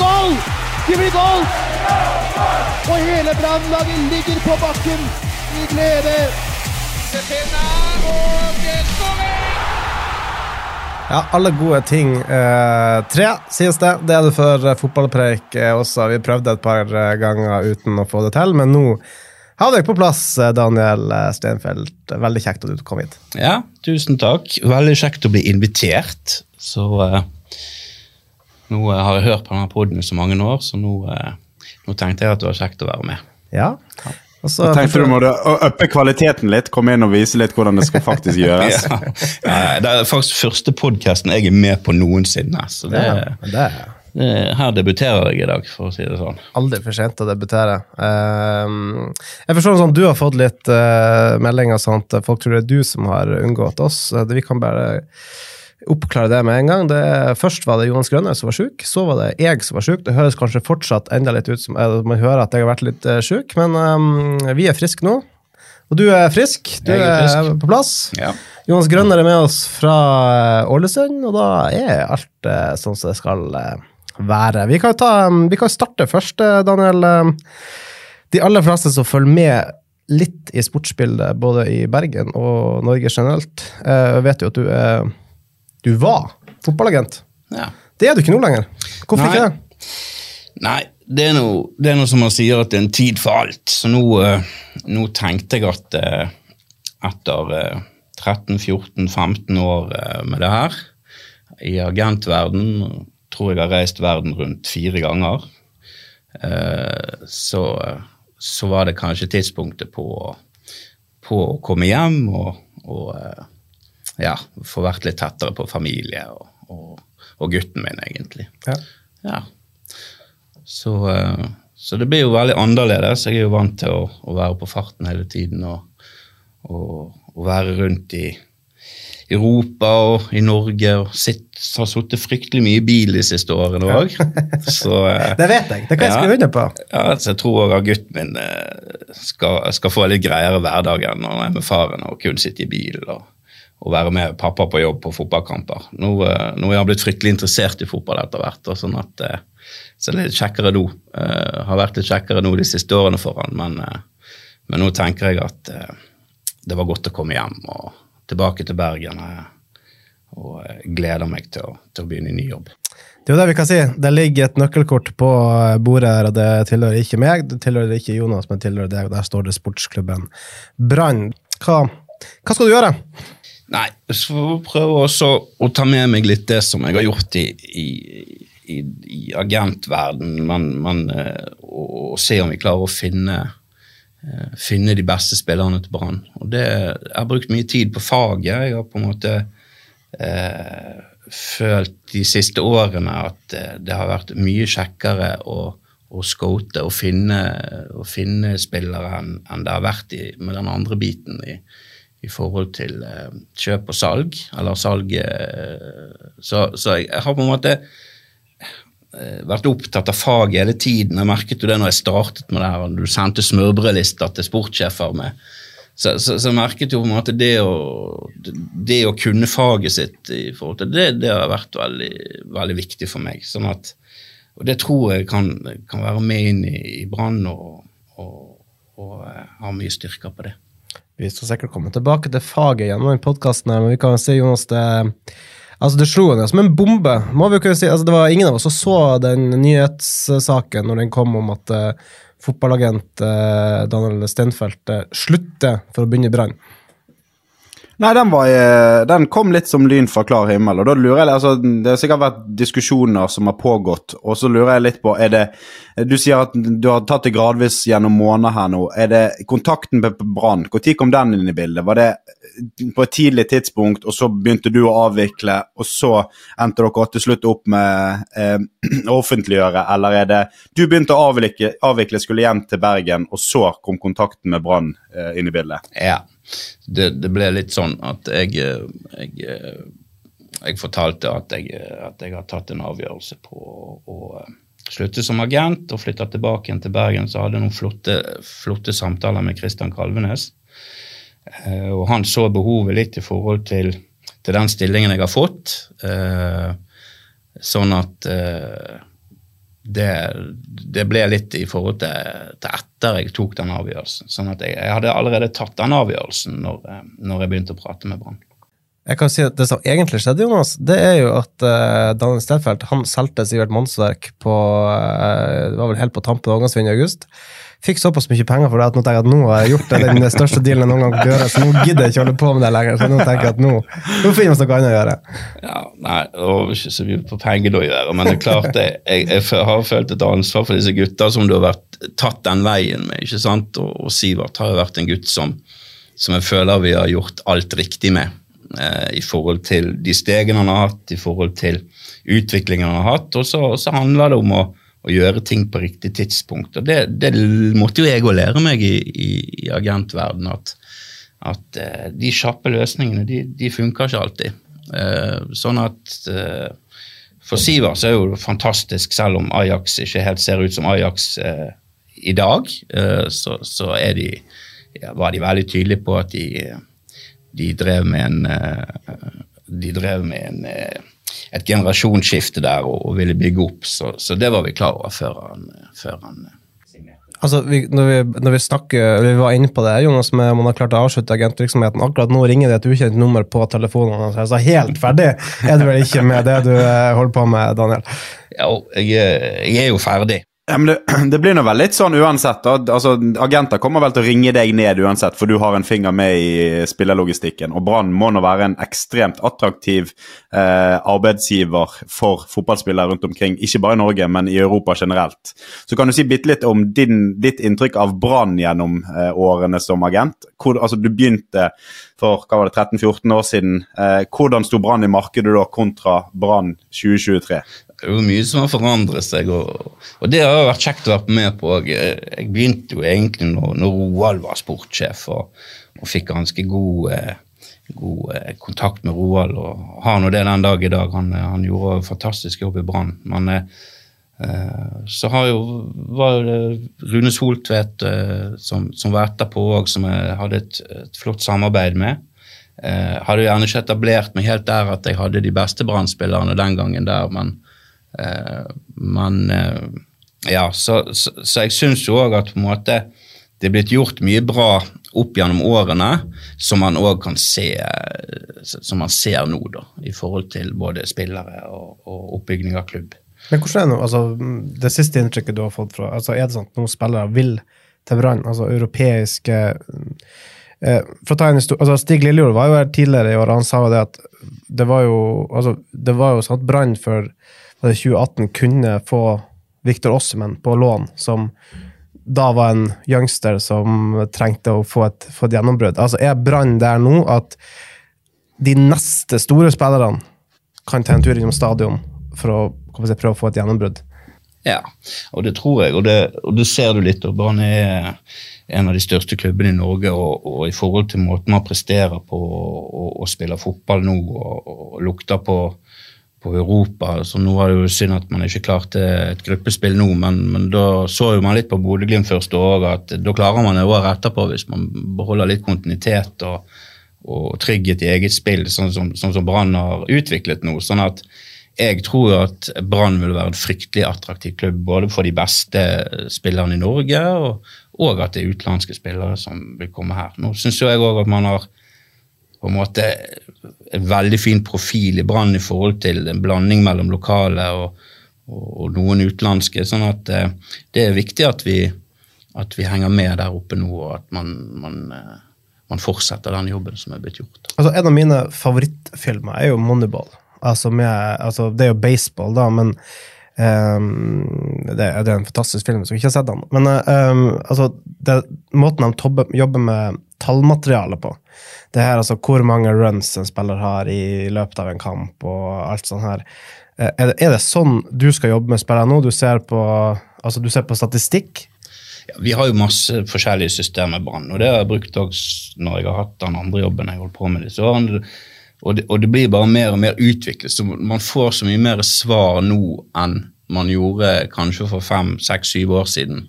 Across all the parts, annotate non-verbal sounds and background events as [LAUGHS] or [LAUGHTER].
Blir goal! Det blir goal! Og hele brannlaget ligger på bakken i glede. Ja, alle gode ting. Eh, tre, sies det. Det er det for eh, fotballpreik eh, også. Vi prøvde et par eh, ganger uten å få det til, men nå har dere på plass, eh, Daniel eh, Steinfeld. Veldig kjekt at du kom hit. Ja, tusen takk. Veldig kjekt å bli invitert. Så eh, nå eh, har jeg hørt på denne poden i så mange år, så nå, eh, nå tenkte jeg at det var kjekt å være med. Ja. Og så- Jeg tenkte du måtte uppe kvaliteten litt, komme inn og vise litt hvordan det skal faktisk [LAUGHS] gjøres. Ja. Det er faktisk første podkasten jeg er med på noensinne. Så det, Ja, det er her debuterer jeg i dag, for å si det sånn. aldri for sent å debutere. Ehm, jeg forstår det sånn, Du har fått litt uh, meldinger sånn at folk tror det er du som har unngått oss. Eh, Vi kan bare oppklare det med en gang. Det, først var det Jonas Grønner som var sjuk, så var det jeg som var sjuk. Det høres kanskje fortsatt enda litt ut som man hører at jeg har vært litt uh, sjuk, men um, vi er friske nå. Og du er frisk. Du Jeg er er, på plass. Ja. Jonas Grønner er med oss fra eh, Ålesund, og da er alt eh, sånn som det skal eh, være. Vi kan, ta, um, vi kan starte først, Daniel. Um, De aller fleste som følger med litt i sportsbildet, både i Bergen og Norge generelt, eh, vet jo at du, er, du var fotballagent. Ja. Det er du ikke nå lenger. Hvorfor Nei. ikke det? Nei, det er, noe, det er noe som man sier at det er en tid for alt. Så nå, eh, nå tenkte jeg at eh, etter eh, 13-14-15 år eh, med det her, i agentverden, tror jeg har reist verden rundt fire ganger, så, så var det kanskje tidspunktet på, på å komme hjem og, og ja, få vært litt tettere på familie og, og, og gutten min, egentlig. Ja. Ja. Så, eh, så det blir jo veldig annerledes. Jeg er jo vant til å, å være på farten hele tiden og, og, være rundt i Europa og i Norge. og sitt, Har sittet fryktelig mye i bil de siste årene òg. Eh, [LAUGHS] Det vet jeg. Det kan jeg skrive under på. ja, altså, jeg tror at gutten min eh, skal, skal få litt greiere hverdag enn når han er med faren og kun sitte i bil og, og være med pappa på jobb på fotballkamper. Nå, eh, nå er han blitt fryktelig interessert i fotball etter hvert, sånn at, eh, så det er litt kjekkere nå. Uh, har vært litt kjekkere nå de siste årene for han, men, uh, men nå tenker jeg at uh, det var godt å komme hjem og tilbake til Bergen. og gleder meg til å, til å begynne i ny jobb. Det er jo det vi kan si. Det ligger et nøkkelkort på bordet her, og det tilhører ikke meg, det tilhører ikke Jonas, men tilhører deg, og der står det sportsklubben Brann. Hva, hva skal du gjøre? Nei, så prøve også å ta med meg litt det som jeg har gjort i, i, i, i agentverden, men, eh, og se om vi klarer å finne, eh, finne de beste spillerne til Brann. Jeg har brukt mye tid på faget. Jeg har på en måte eh, følt de siste årene at eh, det har vært mye kjekkere å, å scoute og finne, å finne spillere enn enn det har vært i, med den andre biten i, i forhold til eh, kjøp og salg, eller salg eh, så, så jeg, har på en måte eh, vært opptatt av faget hele tiden. Jeg merket jo det når jeg startet med det her, og du sendte smørbrødlister til sportssjefer med så, så, så jeg merket jo på en måte det å, det å kunne faget sitt i forhold til det, det har vært veldig, veldig viktig for meg. sånn at og det tror jeg kan, kan være med inn i, i Brann og, og, og eh, ha mye styrker på det. Vi skal sikkert komme tilbake til faget gjennom den podkasten, men vi kan si Jonas, det Altså, det slo henne som en bombe. må vi kunne si. Altså, det var ingen av oss som så den nyhetssaken når den kom om at uh, fotballagent uh, Daniel Stenfeldt uh, slutter for å begynne i Brann. Nei, den, var, eh, den kom litt som lyn fra klar himmel. og da lurer jeg, altså, Det har sikkert vært diskusjoner som har pågått, og så lurer jeg litt på er det, Du sier at du har tatt det gradvis gjennom måneder her nå. Er det kontakten med Brann? Når kom den inn i bildet? Var det på et tidlig tidspunkt, og så begynte du å avvikle, og så endte dere til slutt opp med eh, å offentliggjøre, eller er det Du begynte å avvikle, avvikle, skulle hjem til Bergen, og så kom kontakten med Brann eh, inn i bildet? Ja det, det, ble litt sånn at jeg, jeg, jeg fortalte at jeg, at jeg har tatt en avgjørelse på å slutte som agent og flytte tilbake igjen til Bergen. Så hadde jeg noen flotte, flotte samtaler med Kristian Kalvenes. Eh, og han så behovet litt i forhold til, til den stillingen jeg har fått. Eh, sånn at eh, det, det, ble litt i forhold til, til, etter jeg tok den avgjørelsen. Sånn at jeg, jeg hadde allerede tatt den avgjørelsen når, eh, når jeg begynte å prate med Brann. Jeg kan si at Det som egentlig skjedde, Jonas, det er jo at uh, Daniel Stellfeldt han solgte Sivert Monsverk på uh, det var vel helt på tampen av overgangsvinduet i august fikk såpass mye penger for det at nå tenker jeg at nå har jeg gjort det, den største dealen jeg noen gang kan gjøre, så nå gidder jeg ikke holde på med det lenger. Så nå tenker jeg at nå, nå finner vi noe annet å gjøre. Ja, nei, det var ikke så mye på penger å gjøre, men det er klart det, jeg, jeg, har følt et ansvar for disse gutta som du har vært tatt den veien med. ikke sant? Og, og Sivert har jo vært en gutt som, som jeg føler vi har gjort alt riktig med. Eh, I forhold til de stegene han har hatt, i forhold til utviklingen han har hatt. Og så handler det om å å gjøre ting på riktig tidspunkt. Og det, det måtte jo jeg òg lære meg i, i, i agentverdenen, at, at uh, de kjappe løsningene de, de funker ikke alltid. Uh, sånn at uh, for Siver så er jo fantastisk, selv om Ajax ikke helt ser ut som Ajax i dag, så, så de, ja, var de veldig tydelige på at de, de drev med en de drev med en et generasjonsskifte der og, og, ville bygge opp. Så, så, det var vi klar over før han, før han Altså, vi, når, vi, når, vi, snakker, eller vi var inne på det, Jonas, med om man har klart å avslutte agentvirksomheten Akkurat nå ringer det et ukjent nummer på telefonen. Så helt ferdig er du vel ikke med det du eh, holder på med, Daniel? Ja, jeg, jeg er jo ferdig. Ja, men det, [CLEARS THROAT] det blir nå vel litt sånn uansett. Altså, Agenter kommer vel til å ringe deg ned uansett, for du har en finger med i spillerlogistikken. Og Brann må nå være en ekstremt attraktiv eh, arbeidsgiver for fotballspillere rundt omkring. Ikke bare i Norge, men i Europa generelt. Så kan du si bitte litt om din, ditt inntrykk av Brann gjennom eh, årene som agent. Hvor, altså, du begynte for hva var det, 13-14 år siden. Eh, hvordan sto Brann i markedet da kontra Brann 2023? Det er jo mye som har forandret seg, og, og det har jo vært kjekt å være med på. Jeg begynte jo egentlig når, når Roald var sportssjef, og, og fikk ganske god, eh, god eh, kontakt med Roald. Og har nå det den dag i dag. Han, han gjorde en fantastisk jobb i Brann. Men eh, så har jo, var det Rune Soltvedt eh, som, som var etterpå òg, som jeg hadde et, et flott samarbeid med. Eh, hadde gjerne ikke etablert meg helt der at jeg hadde de beste brann den gangen der, men Eh, men eh, ja, så, så, så jeg syns jo òg at på en måte det er blitt gjort mye bra opp gjennom årene som man òg kan se som man ser nå, da, i forhold til både spillere og, og oppbygging av klubb. Men hvordan er det nå, altså, det siste inntrykket du har fått fra altså, Er det sånn at noen spillere vil til Brann, altså europeiske eh, for å ta en altså, Stig Lillejord var jo her tidligere i år, han sa jo det at det var jo altså, det var jo sånn at Brann for 2018 kunne få Viktor Ossimen på lån, som da var en youngster som trengte å få et, få et gjennombrudd. Altså, er Brann der nå at de neste store spillerne kan ta en tur innom stadion for å si, prøve å få et gjennombrudd? Ja, og det tror jeg, og det, og det ser du litt. og Brann er en av de største klubbene i Norge, og, og i forhold til måten man presterer på og, spiller fotball nå og, og lukter på på Europa. så Nå var det jo synd at man ikke klarte et gruppespill nå, men, men da så jo man litt på Bodø-Glimt første året at da klarer man det året etterpå hvis man beholder litt kontinuitet og, og trygghet i eget spill, sånn som, sånn som Brann har utviklet nå. sånn at jeg tror at Brann vil være en fryktelig attraktiv klubb både for de beste spillerne i Norge, og, og at det er utenlandske spillere som vil komme her. Nå syns jeg òg at man har på en måte en veldig fin profil i Brann i forhold til en blanding mellom lokale og, og, og noen utenlandske. sånn at eh, det er viktig at vi, at vi, henger med der oppe nå, og at man, man, eh, man fortsetter den jobben som er blitt gjort. Altså, en av mine favorittfilmer er jo Moneyball. Altså, med, altså, det er jo baseball, da, men ehm, det, det er en fantastisk film, jeg ikke har sett den. Men um, altså, det, måten de tobbe, jobber med tallmateriale på Det her, altså hvor mange runs en spiller har i løpet av en kamp, og alt sånt her. Eh, Er det, er det sånn du skal jobbe med spillere nå? Du ser på, altså, du ser på statistikk? Ja, vi har jo masse forskjellige systemer og det har jeg brukt også når jeg har hatt den andre jobben jeg holdt på med disse årene. Og det, og det blir bare mer og mer utviklet, så man får så mye mer svar nå enn man gjorde kanskje for fem, seks, syv år siden.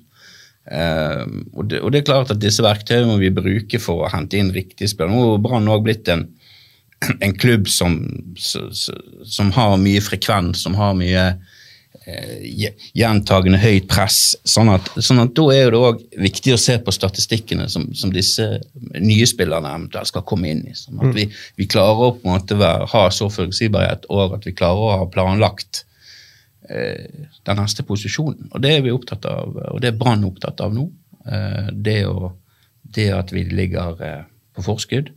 Eh, og, det, og det er klart at disse verktøyene må vi bruke for å hente inn riktige spillere. Nå har Brann òg blitt en, en klubb som, som har mye frekvens, som har mye gjentagende høyt press. Sånn at, sånn at da er det òg viktig å se på statistikkene som, som disse nye spillerne eventuelt skal komme inn i. Sånn at vi, vi klarer å på en måte være, ha så forutsigbarhet og at vi klarer å ha planlagt eh, den neste posisjonen. Og det er vi opptatt av, og det er Brann opptatt av nå. Eh, det, å, det at vi ligger eh, på forskudd,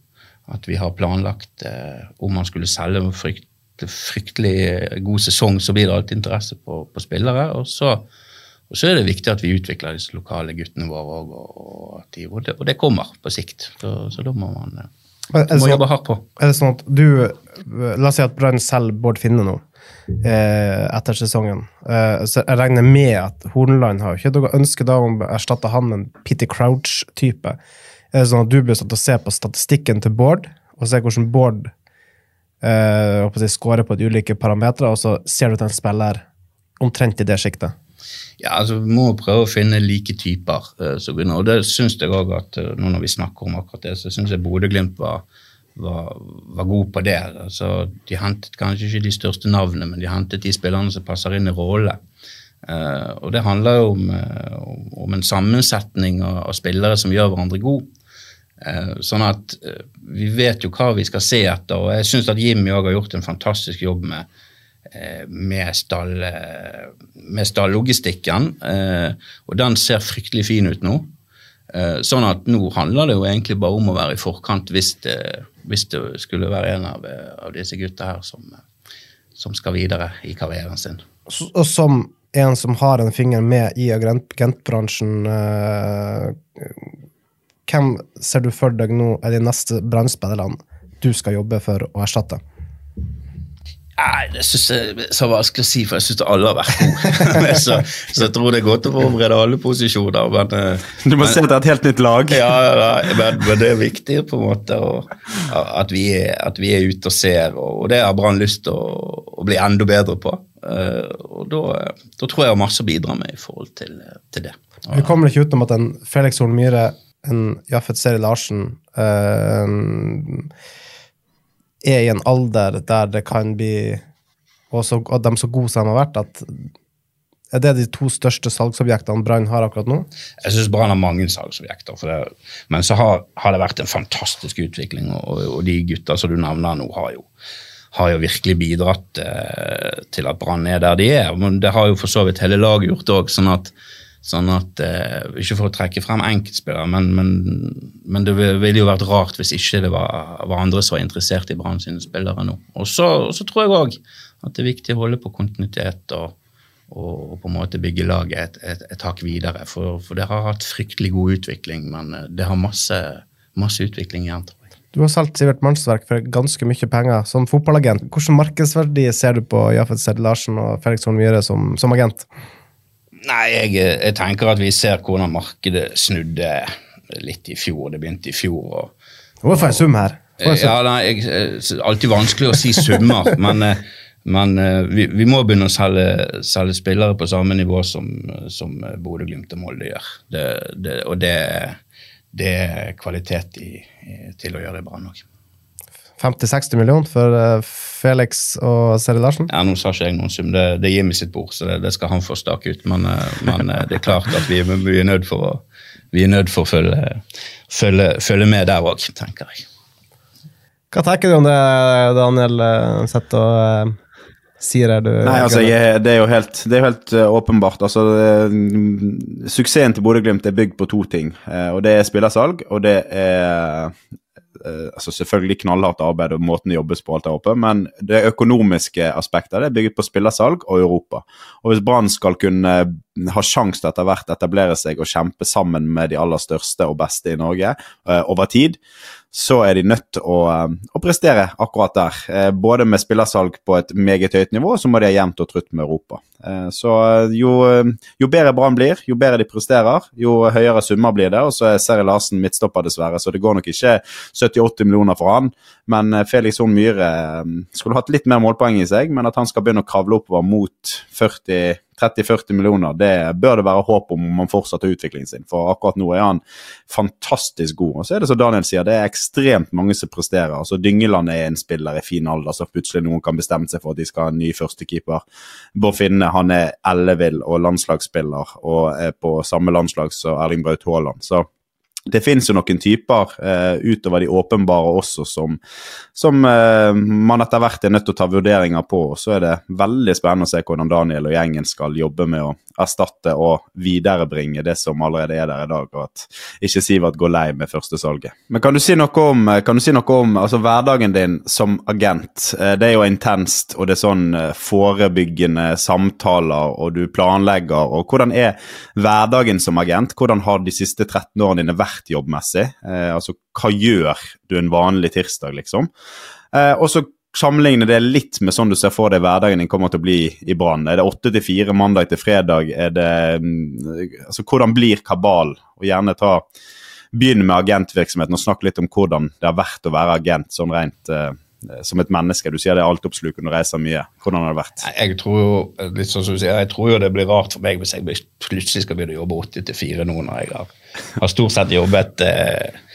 at vi har planlagt eh, om man skulle selge en frykt, fryktelig god sesong, så blir det alltid interesse på, på spillere. Og så, og så er det viktig at vi utvikler disse lokale guttene våre òg, og, og, og, det- og det kommer på sikt. Så, så da må man eh, må sånn- jobbe hardt på. Er det sånn at du La oss si at Brann selger Bård Finne nå, eh, etter sesongen. Eh, så jeg regner med at Hornland har jo ikke noe ønske da om å erstatte han med en Pitty Crouch-type. Er det sånn at du blir satt til å se på statistikken til Bård, og se hvordan Bård jeg si, scorer på de ulike parametere, og så ser du at en spiller omtrent i det sjiktet? Ja, altså Vi må prøve å finne like typer. Uh, som begynner, og det syns jeg òg at uh, nå når vi snakker om akkurat det, så syns jeg Bodø-Glimt var, var, var god på det. Altså, de hentet kanskje ikke de største navnene, men de hentet de spillerne som passer inn i rollene. Uh, og det handler jo om, om, om en sammensetning av, av spillere som gjør hverandre god. Eh, sånn at eh, vi vet jo hva vi skal se etter, og jeg syns at Jimmy òg har gjort en fantastisk jobb med, eh, med, stall, stallogistikken. Og den ser fryktelig fin ut nå. Sånn at nå handler det jo egentlig bare om å være i forkant hvis det, hvis det skulle være en av, av disse gutta her som, som skal videre i karrieren sin. Og som en som har en finger med i agent- agentbransjen, hvem ser du for deg nå er de neste Brann-spillerne du skal jobbe for å erstatte? Nei, det synes jeg er så vanskelig å si, for jeg syns alle har vært gode. [LAUGHS] så, så jeg tror det er godt å forberede alle posisjoner. Men, eh, Du må se er et helt nytt lag. ja, ja, men, men det er viktig på en måte og, at, vi er, at vi er ute og ser, og, og det har Brann lyst til å, å bli enda bedre på. Eh, og da, da tror jeg jeg har masse å bidra med i forhold til, til det. Vi kommer ikke utenom at en Felix Horn Myhre, en Jaffet Seri Larsen eh, er i en alder der det kan bli Og så, de så gode som de har vært, at er det de to største salgsobjektene Brann har akkurat nå? Jeg syns Brann har mange salgsobjekter, det, men så har, har det vært en fantastisk utvikling. Og, og de gutta som du nevner nå, har jo, har jo virkelig bidratt eh, til at Brann er der de er. Men det har jo for så vidt hele laget gjort òg, sånn at, sånn at eh, Ikke for å trekke frem enkeltspillere, men, men, men det ville jo vært rart hvis ikke det var, var andre som var interessert i Brann sine spillere nå. Og så, tror jeg òg at det er viktig å holde på kontinuitet. og og på en måte bygge laget et, et, et hakk videre. For, for det har hatt fryktelig god utvikling, men eh, det har masse, masse utvikling igjen. tror jeg. Du har solgt Sivert Mannsverk for ganske mye penger som fotballagent. Hvilken markedsverdi ser du på Jafet Sæd Larsen og Felix Horn Myhre som, som agent? Nei, jeg, jeg tenker at vi ser hvordan markedet snudde litt i fjor. Det begynte i fjor. og Du må få sum her. Sum. Ja, nei, jeg, eh, alltid vanskelig å si summer, [LAUGHS] men, eh, men eh, vi, vi må begynne å selge, selge spillere på samme nivå som, som Bodø-Glimt og Molde gjør. Det, det, og det, det er kvalitet i, til å gjøre det bra nok. 50-60 millioner for Felix og Seri Larsen? Ja, Nå sa ikke jeg noen sum, det, det er Jimmy sitt bord, så det, det skal han få stake ut. Men, eh, men eh, det er klart at vi, vi er nødt for å, vi er nødt for å følge, følge, følge med der òg, tenker jeg. Hva tenker du om det, Daniel? eh, Sett og, sier du Nei, altså, jeg, det er jo helt, det er jo helt åpenbart. Altså, eh, suksessen til Bodø-Glimt er bygd på to ting. og Det er spillersalg, og det er altså Selvfølgelig knallhardt arbeid og måten det jobbes på, alt der oppe, men det økonomiske aspektet det er bygget på spillersalg og Europa. Og Hvis Brann skal kunne ha sjanse til etter hvert etablere seg og kjempe sammen med de aller største og beste i Norge eh, over tid, så er de nødt til å, eh, å prestere akkurat der. Eh, både med spillersalg på et meget høyt nivå, så må de ha jevnt og trutt med Europa. Eh, Så jo, jo bedre Brann blir, jo bedre de presterer, jo høyere summer blir det. Og så er Seri Larsen midtstopper, dessverre, så det går nok ikke 70-80 millioner for han. Men Felix Horn Myhre skulle hatt litt mer målpoeng i seg, men at han skal begynne å kravle oppover mot 40 30-40 millioner, det bør det være håp om om han fortsetter utviklingen sin. For akkurat nå er han fantastisk god. Og så er det som Daniel sier, det er ekstremt mange som presterer. Altså Dyngeland er en spiller i fin alder, så plutselig noen kan bestemme seg for at de skal ha en ny førstekeeper. Bård Finne han er ellevill og landslagsspiller og er på samme landslag som Erling Braut Haaland. Så det finnes jo noen typer eh, utover de åpenbare også som, som eh, man etter hvert er nødt til å ta vurderinger på. Og så er det veldig spennende å se hvordan Daniel og gjengen skal jobbe med å erstatte og viderebringe det som allerede er der i dag, og at ikke Sivert går lei med førstesalget. Men kan du si noe om, du si noe om altså, hverdagen din som agent? Eh, det er jo intenst, og det er sånn eh, forebyggende samtaler, og du planlegger. og Hvordan er hverdagen som agent? Hvordan har de siste 13 årene dine vært jobbmessig? Eh, altså, Hva gjør du en vanlig tirsdag, liksom? Eh, og så sammenligne det litt med sånn du ser for deg hverdagen din kommer til å bli i Brann. Er det åtte til fire mandag til fredag? Er det, mm, altså, hvordan blir kabal? Og gjerne ta Begynn med agentvirksomheten og snakke litt om hvordan det har vært å være agent sånn rent eh, som et menneske. Du sier det er altoppslukende og reiser mye. Hvordan har det vært? Jeg tror jo litt sånn som du sier, jeg tror jo det blir rart for meg hvis jeg plutselig skal begynne å jobbe 80 til 4 nå når jeg har, har stort sett jobbet eh,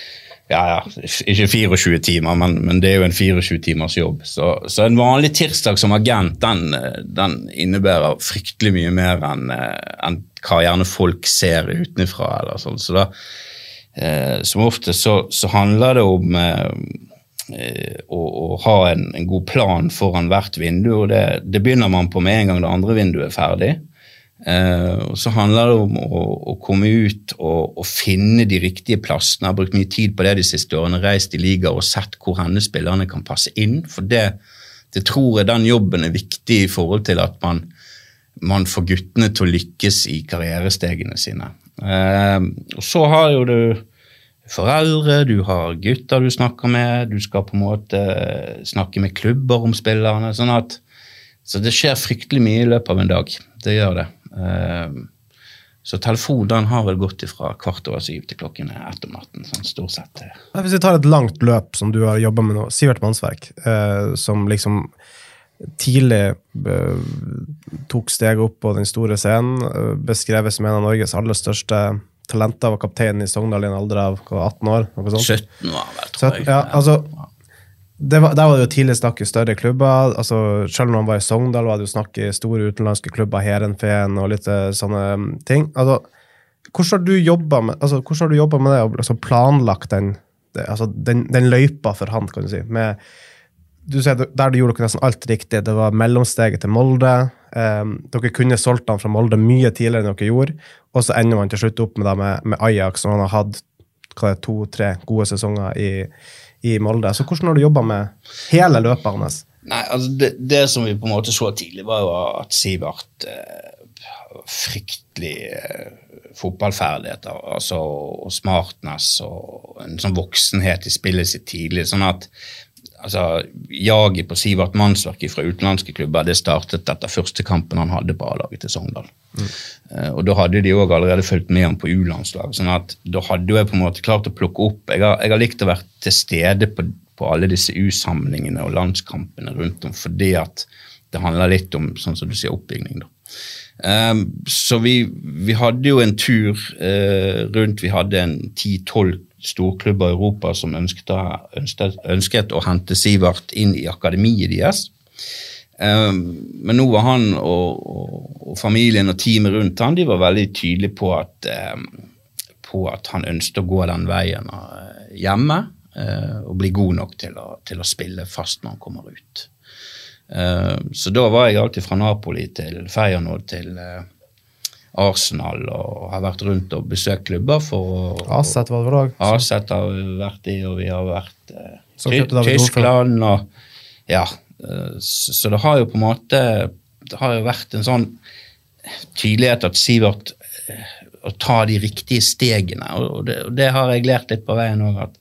ja, ja, ikke 24 timer, men, men det er jo en 24 timers jobb. Så, så en vanlig tirsdag som agent, den, eh, den innebærer fryktelig mye mer enn en hva gjerne folk ser utenfra. Eller sånn. Så da, eh, som ofte så, så handler det om eh, eh, å, å ha en, en god plan foran hvert vindu, og det, det begynner man på med en gang det andre vinduet er ferdig. Eh, og Så handler det om å, å komme ut og, finne de riktige plassene. Jeg har brukt mye tid på det de siste årene, reist i ligaer og sett hvor henne spillerne kan passe inn. For det, det tror jeg den jobben er viktig i forhold til at man, man får guttene til å lykkes i karrierestegene sine. Eh, og så har jo du foreldre, du har gutter du snakker med, du skal på en måte snakke med klubber om spillerne. sånn at Så det skjer fryktelig mye i løpet av en dag. Det gjør det. Eh, så telefonen har vel gått fra kvart over syv til klokken ett om natten. sånn stort sett. Hvis vi tar et langt løp som du har jobba med nå, Sivert Mannsverk, eh, som liksom tidlig eh, tok steget opp på den store scenen, eh, beskrevet som en av Norges aller største talenter, var kaptein i Sogndal i en alder av 18 år? noe sånt. 17 var vel, tror jeg. ja, altså, det var, der var det jo tidlig snakk i større klubber. altså Selv når han var i Sogndal, var det jo snakk i store utenlandske klubber, Heerenveen og litt eh, sånne mm, ting. altså Hvordan har du jobba med, altså, med det, og altså, planlagt den, det, altså, den, den løypa for han, kan du si? med du ser, Der du gjorde dere nesten alt riktig. Det var mellomsteget til Molde. Eh, dere kunne solgt han fra Molde mye tidligere enn dere gjorde. Og så ender man til slutt opp med, med, med Ajax, som han har hatt to-tre gode sesonger i, i Molde. Så hvordan har du jobba med hele løpet hans? Nei, altså det, det som vi på en måte så tidlig, var jo at Sivert eh, fryktelig eh, fotballferdigheter altså, og smartness og en sånn voksenhet i spillet sitt tidlig. sånn at altså, Jaget på Sivert Mannsverk fra utenlandske klubber det startet etter første kampen han hadde på A-laget til Sogndal. Eh, og Da hadde de òg allerede fulgt med ham på U-landslaget. sånn at da hadde jeg på en måte klart å plukke opp Jeg har, jeg har likt å være til stede på, på alle disse U-samlingene og landskampene rundt om, fordi at det handler litt om sånn som du sier, oppbygging. da. Um, så vi, vi hadde jo en tur eh, rundt Vi hadde en 10-12 storklubber i Europa som ønsket, ønsket, ønsket å hente Sivert inn i akademiet deres. Um, men nå var han og, og, og familien og teamet rundt han, de var veldig tydelige på at, um, på at han ønsket å gå den veien uh, hjemme uh, og bli god nok til å, til å spille fast når han kommer ut. Eh, så da var jeg alltid fra Napoli til Feyenoord til eh, Arsenal og har vært rundt og besøkt klubber for Aset var det vel òg. Aset har vi vært i, og vi har vært eh, Tyskland og Ja. eh, så, så det har jo på en måte Det har jo vært en sånn tydelighet at Sivert Å ta de riktige stegene, og og det, og det har jeg lært litt på veien òg, at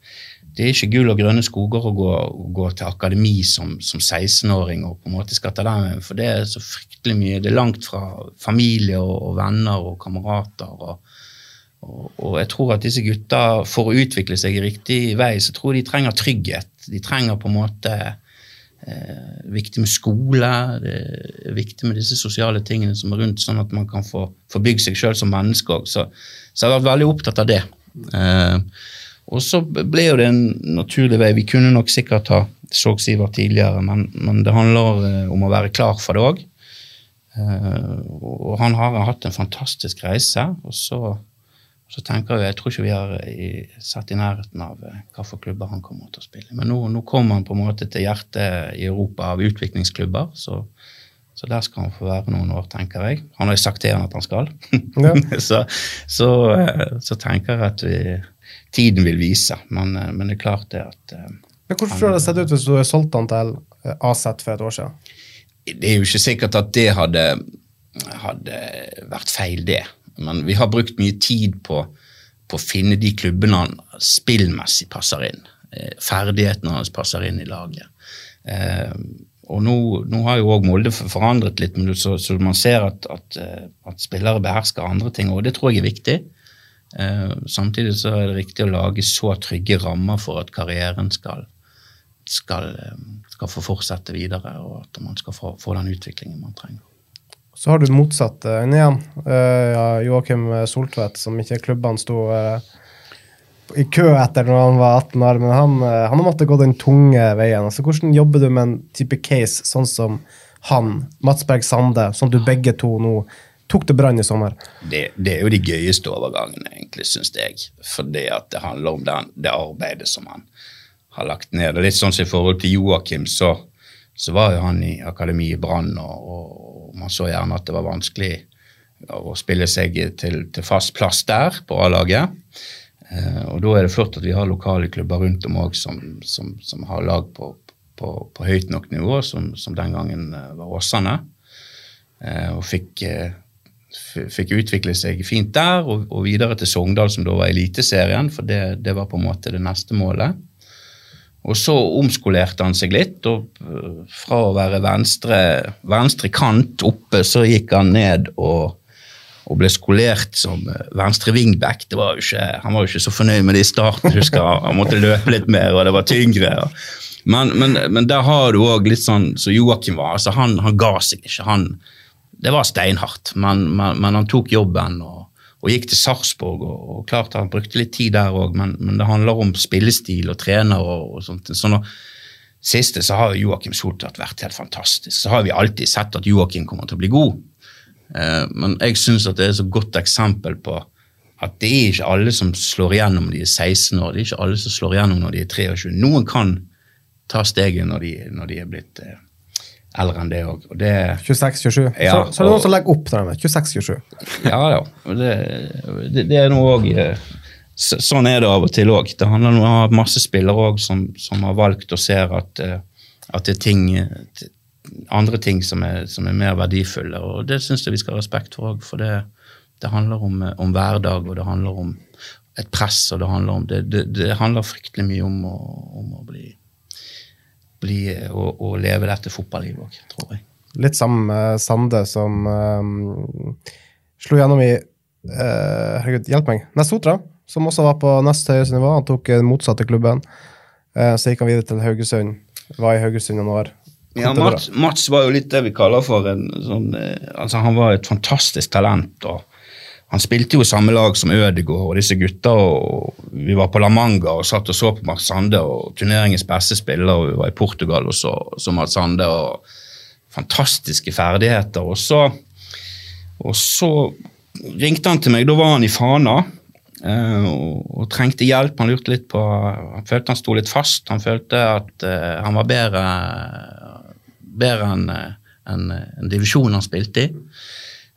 det er ikke gull og grønne skoger å gå, gå til akademi som, som 16-åring og på en måte skal ta den for det er så fryktelig mye. Det er langt fra familie og, og venner og kamerater. og og, og jeg tror at disse gutta, for å utvikle seg i riktig vei, så tror jeg de trenger trygghet. De trenger på en måte eh, viktig med skole, det er viktig med disse sosiale tingene som er rundt, sånn at man kan få, få bygd seg sjøl som menneske òg. Så, så jeg har vært veldig opptatt av det. Eh, og så ble jo det en naturlig vei. Vi kunne nok sikkert ha så Sivert tidligere, men, men det handler eh, om å være klar for det òg. og han har hatt en fantastisk reise. og så så tenker jeg, jeg tror ikke vi har i, sett i nærheten av eh, hvilke klubber han kommer til å spille. Men nå, nå kommer han på en måte til hjertet i Europa av utviklingsklubber, så, så der skal han få være noen år, tenker jeg. Han har jo sagt til han at han skal. Ja. [LAUGHS] så, så, eh, så tenker jeg at vi, tiden vil vise. Men, eh, men det er klart det at eh, Men Hvordan tror du det sett ut hvis du hadde solgt han til eh, Aset for et år siden? det er jo ikke sikkert at det hadde, hadde vært feil, det. Men vi har brukt mye tid på, på å finne de klubbene han spillmessig passer inn. Ferdighetene hans passer inn i laget. Og nå, nå har jo òg Molde forandret litt, men så, så man ser at, at, at spillere behersker andre ting, og det tror jeg er viktig. Eh, samtidig så er det riktig å lage så trygge rammer for at karrieren skal, skal, eh, skal få fortsette videre, og at man skal få, få den utviklingen man trenger. Så har du motsatt uh, igjen. Uh, Joakim Soltvedt, som ikke klubbene sto uh, i kø etter når han var 18 år, men han, uh, han har måttet gå den tunge veien. Altså, hvordan jobber du med en type case sånn som han, Mats Berg Sande, som du begge to nå tok til Brann i sommer? det, det er jo de gøyeste overgangene, egentlig, syns jeg. Fordi at det handler om den, det arbeidet som han har lagt ned. Og litt sånn som i forhold til Joakim, så, så var jo han i akademi i Brann, og, og man så gjerne at det var vanskelig å spille seg til, til fast plass der på A-laget. Eh, og da er det flott at vi har lokale klubber rundt om òg som, som, som har lag på, på, på høyt nok nivå, som, som den gangen eh, var Åsane. Eh, og fikk, fikk utvikle seg fint der, og, og videre til Sogndal, som da var Eliteserien, for det, det var på en måte det neste målet. Og så omskolerte han seg litt, og øh, fra å være venstre, venstre kant oppe, så gikk han ned og, og ble skolert som øh, venstre wingback. Det var jo ikke, han var jo ikke så fornøyd med det i starten, husker jeg. Han måtte løpe litt mer, og det var tyngre. Men, men, men der har du òg litt sånn som så Joakim var. altså Han, han ga seg ikke. han det var steinhardt, men, men, men han tok jobben og, og gikk til Sarpsborg. Og, og klart Han brukte litt tid der òg, men, men det handler om spillestil og trener. og, og sånt. Så nå, siste så har jo Joakim Soltvedt vært helt fantastisk. Så har vi alltid sett at Joakim kommer til å bli god. Eh, men jeg syns at det er et så godt eksempel på at det er ikke alle som slår igjennom når de er 16 år. Det er ikke alle som slår igjennom når de er 23. Noen kan ta steget når de, når de er blitt eh, eldre enn det òg. Og det 26-27. Ja, så, så er det noen som legger opp til det. 26-27. Ja da. Det, det, det er noe òg så, Sånn er det av og til òg. Det handler om masse spillere òg som, som har valgt og ser at, eh, at det er ting eh, andre ting som er, som er mer verdifulle. Og det syns jeg vi skal ha respekt for òg, for det, det handler om, eh, om hverdag, og det handler om et press, og det handler om Det, det, det handler fryktelig mye om å, om å bli, bli å, å leve dette fotballivet òg, tror jeg. Litt sammen med Sande, som um, slo gjennom i uh, Herregud, hjelp meg. Nesotra, som også var på nest høyeste nivå. Han tok den motsatte klubben. Uh, så gikk han videre til Haugesund. Var i Haugesund noen år. Ja, Mats, Mats var jo litt det vi kaller for en sånn eh, altså Han var et fantastisk talent. og Han spilte jo i samme lag som Ødegaard og disse gutta. og Vi var på La Manga og satt og så på Mats Sande, og turneringens beste spiller. og Vi var i Portugal og så, så Mats Sande. og Fantastiske ferdigheter. Og så, og så ringte han til meg. Da var han i Fana. eh, og, og trengte hjelp. Han lurte litt på Han følte han sto litt fast. Han følte at eh, han var bedre, bedre enn en, eh, en divisjon han spilte i.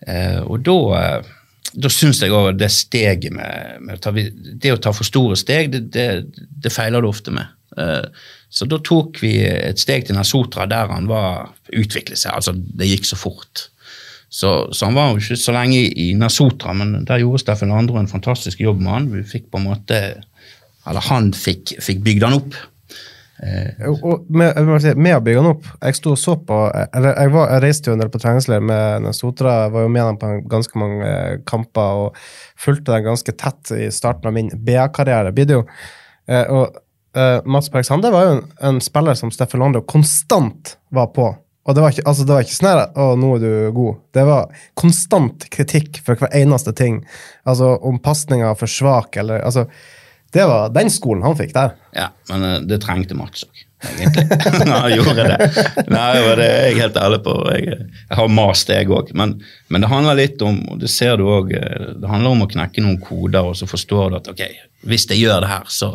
Eh, og da eh, da syns jeg òg det steget med, med ta, Det å ta for store steg, det, det, det feiler du ofte med. Eh, så da tok vi et steg til Nasotra der han var utviklet seg. altså Det gikk så fort. Så, så, han var jo ikke så lenge i Nasotra, men der gjorde Steffen Andro en fantastisk jobb med han. Vi fikk på en måte, eller Han fikk, fikk bygd han opp. Eh, og med, med, å bygge den opp Jeg sto og så på eller jeg, var, jeg reiste jo en del på treningsleir med Sotra. Var jo med dem på ganske mange eh, kamper og fulgte dem ganske tett i starten av min BA-karriere. Eh, og eh, Mats Bergsande var jo en, en, spiller som Steffen Lando konstant var på. Og det var ikke, altså det var ikke sånn at 'Å, nå er du god'. Det var konstant kritikk for hver eneste ting. Altså om pasninga for svak, eller altså det var den skolen han fikk der. Ja, men uh, det trengte Mats òg, egentlig. [LAUGHS] han gjorde det. Nei, det er jeg helt ærlig på. Jeg, jeg har mast, jeg òg. Men, men, det handler litt om og det ser du også, eh, det handler om å knekke noen koder, og så forstår du at ok, hvis jeg gjør det her, så,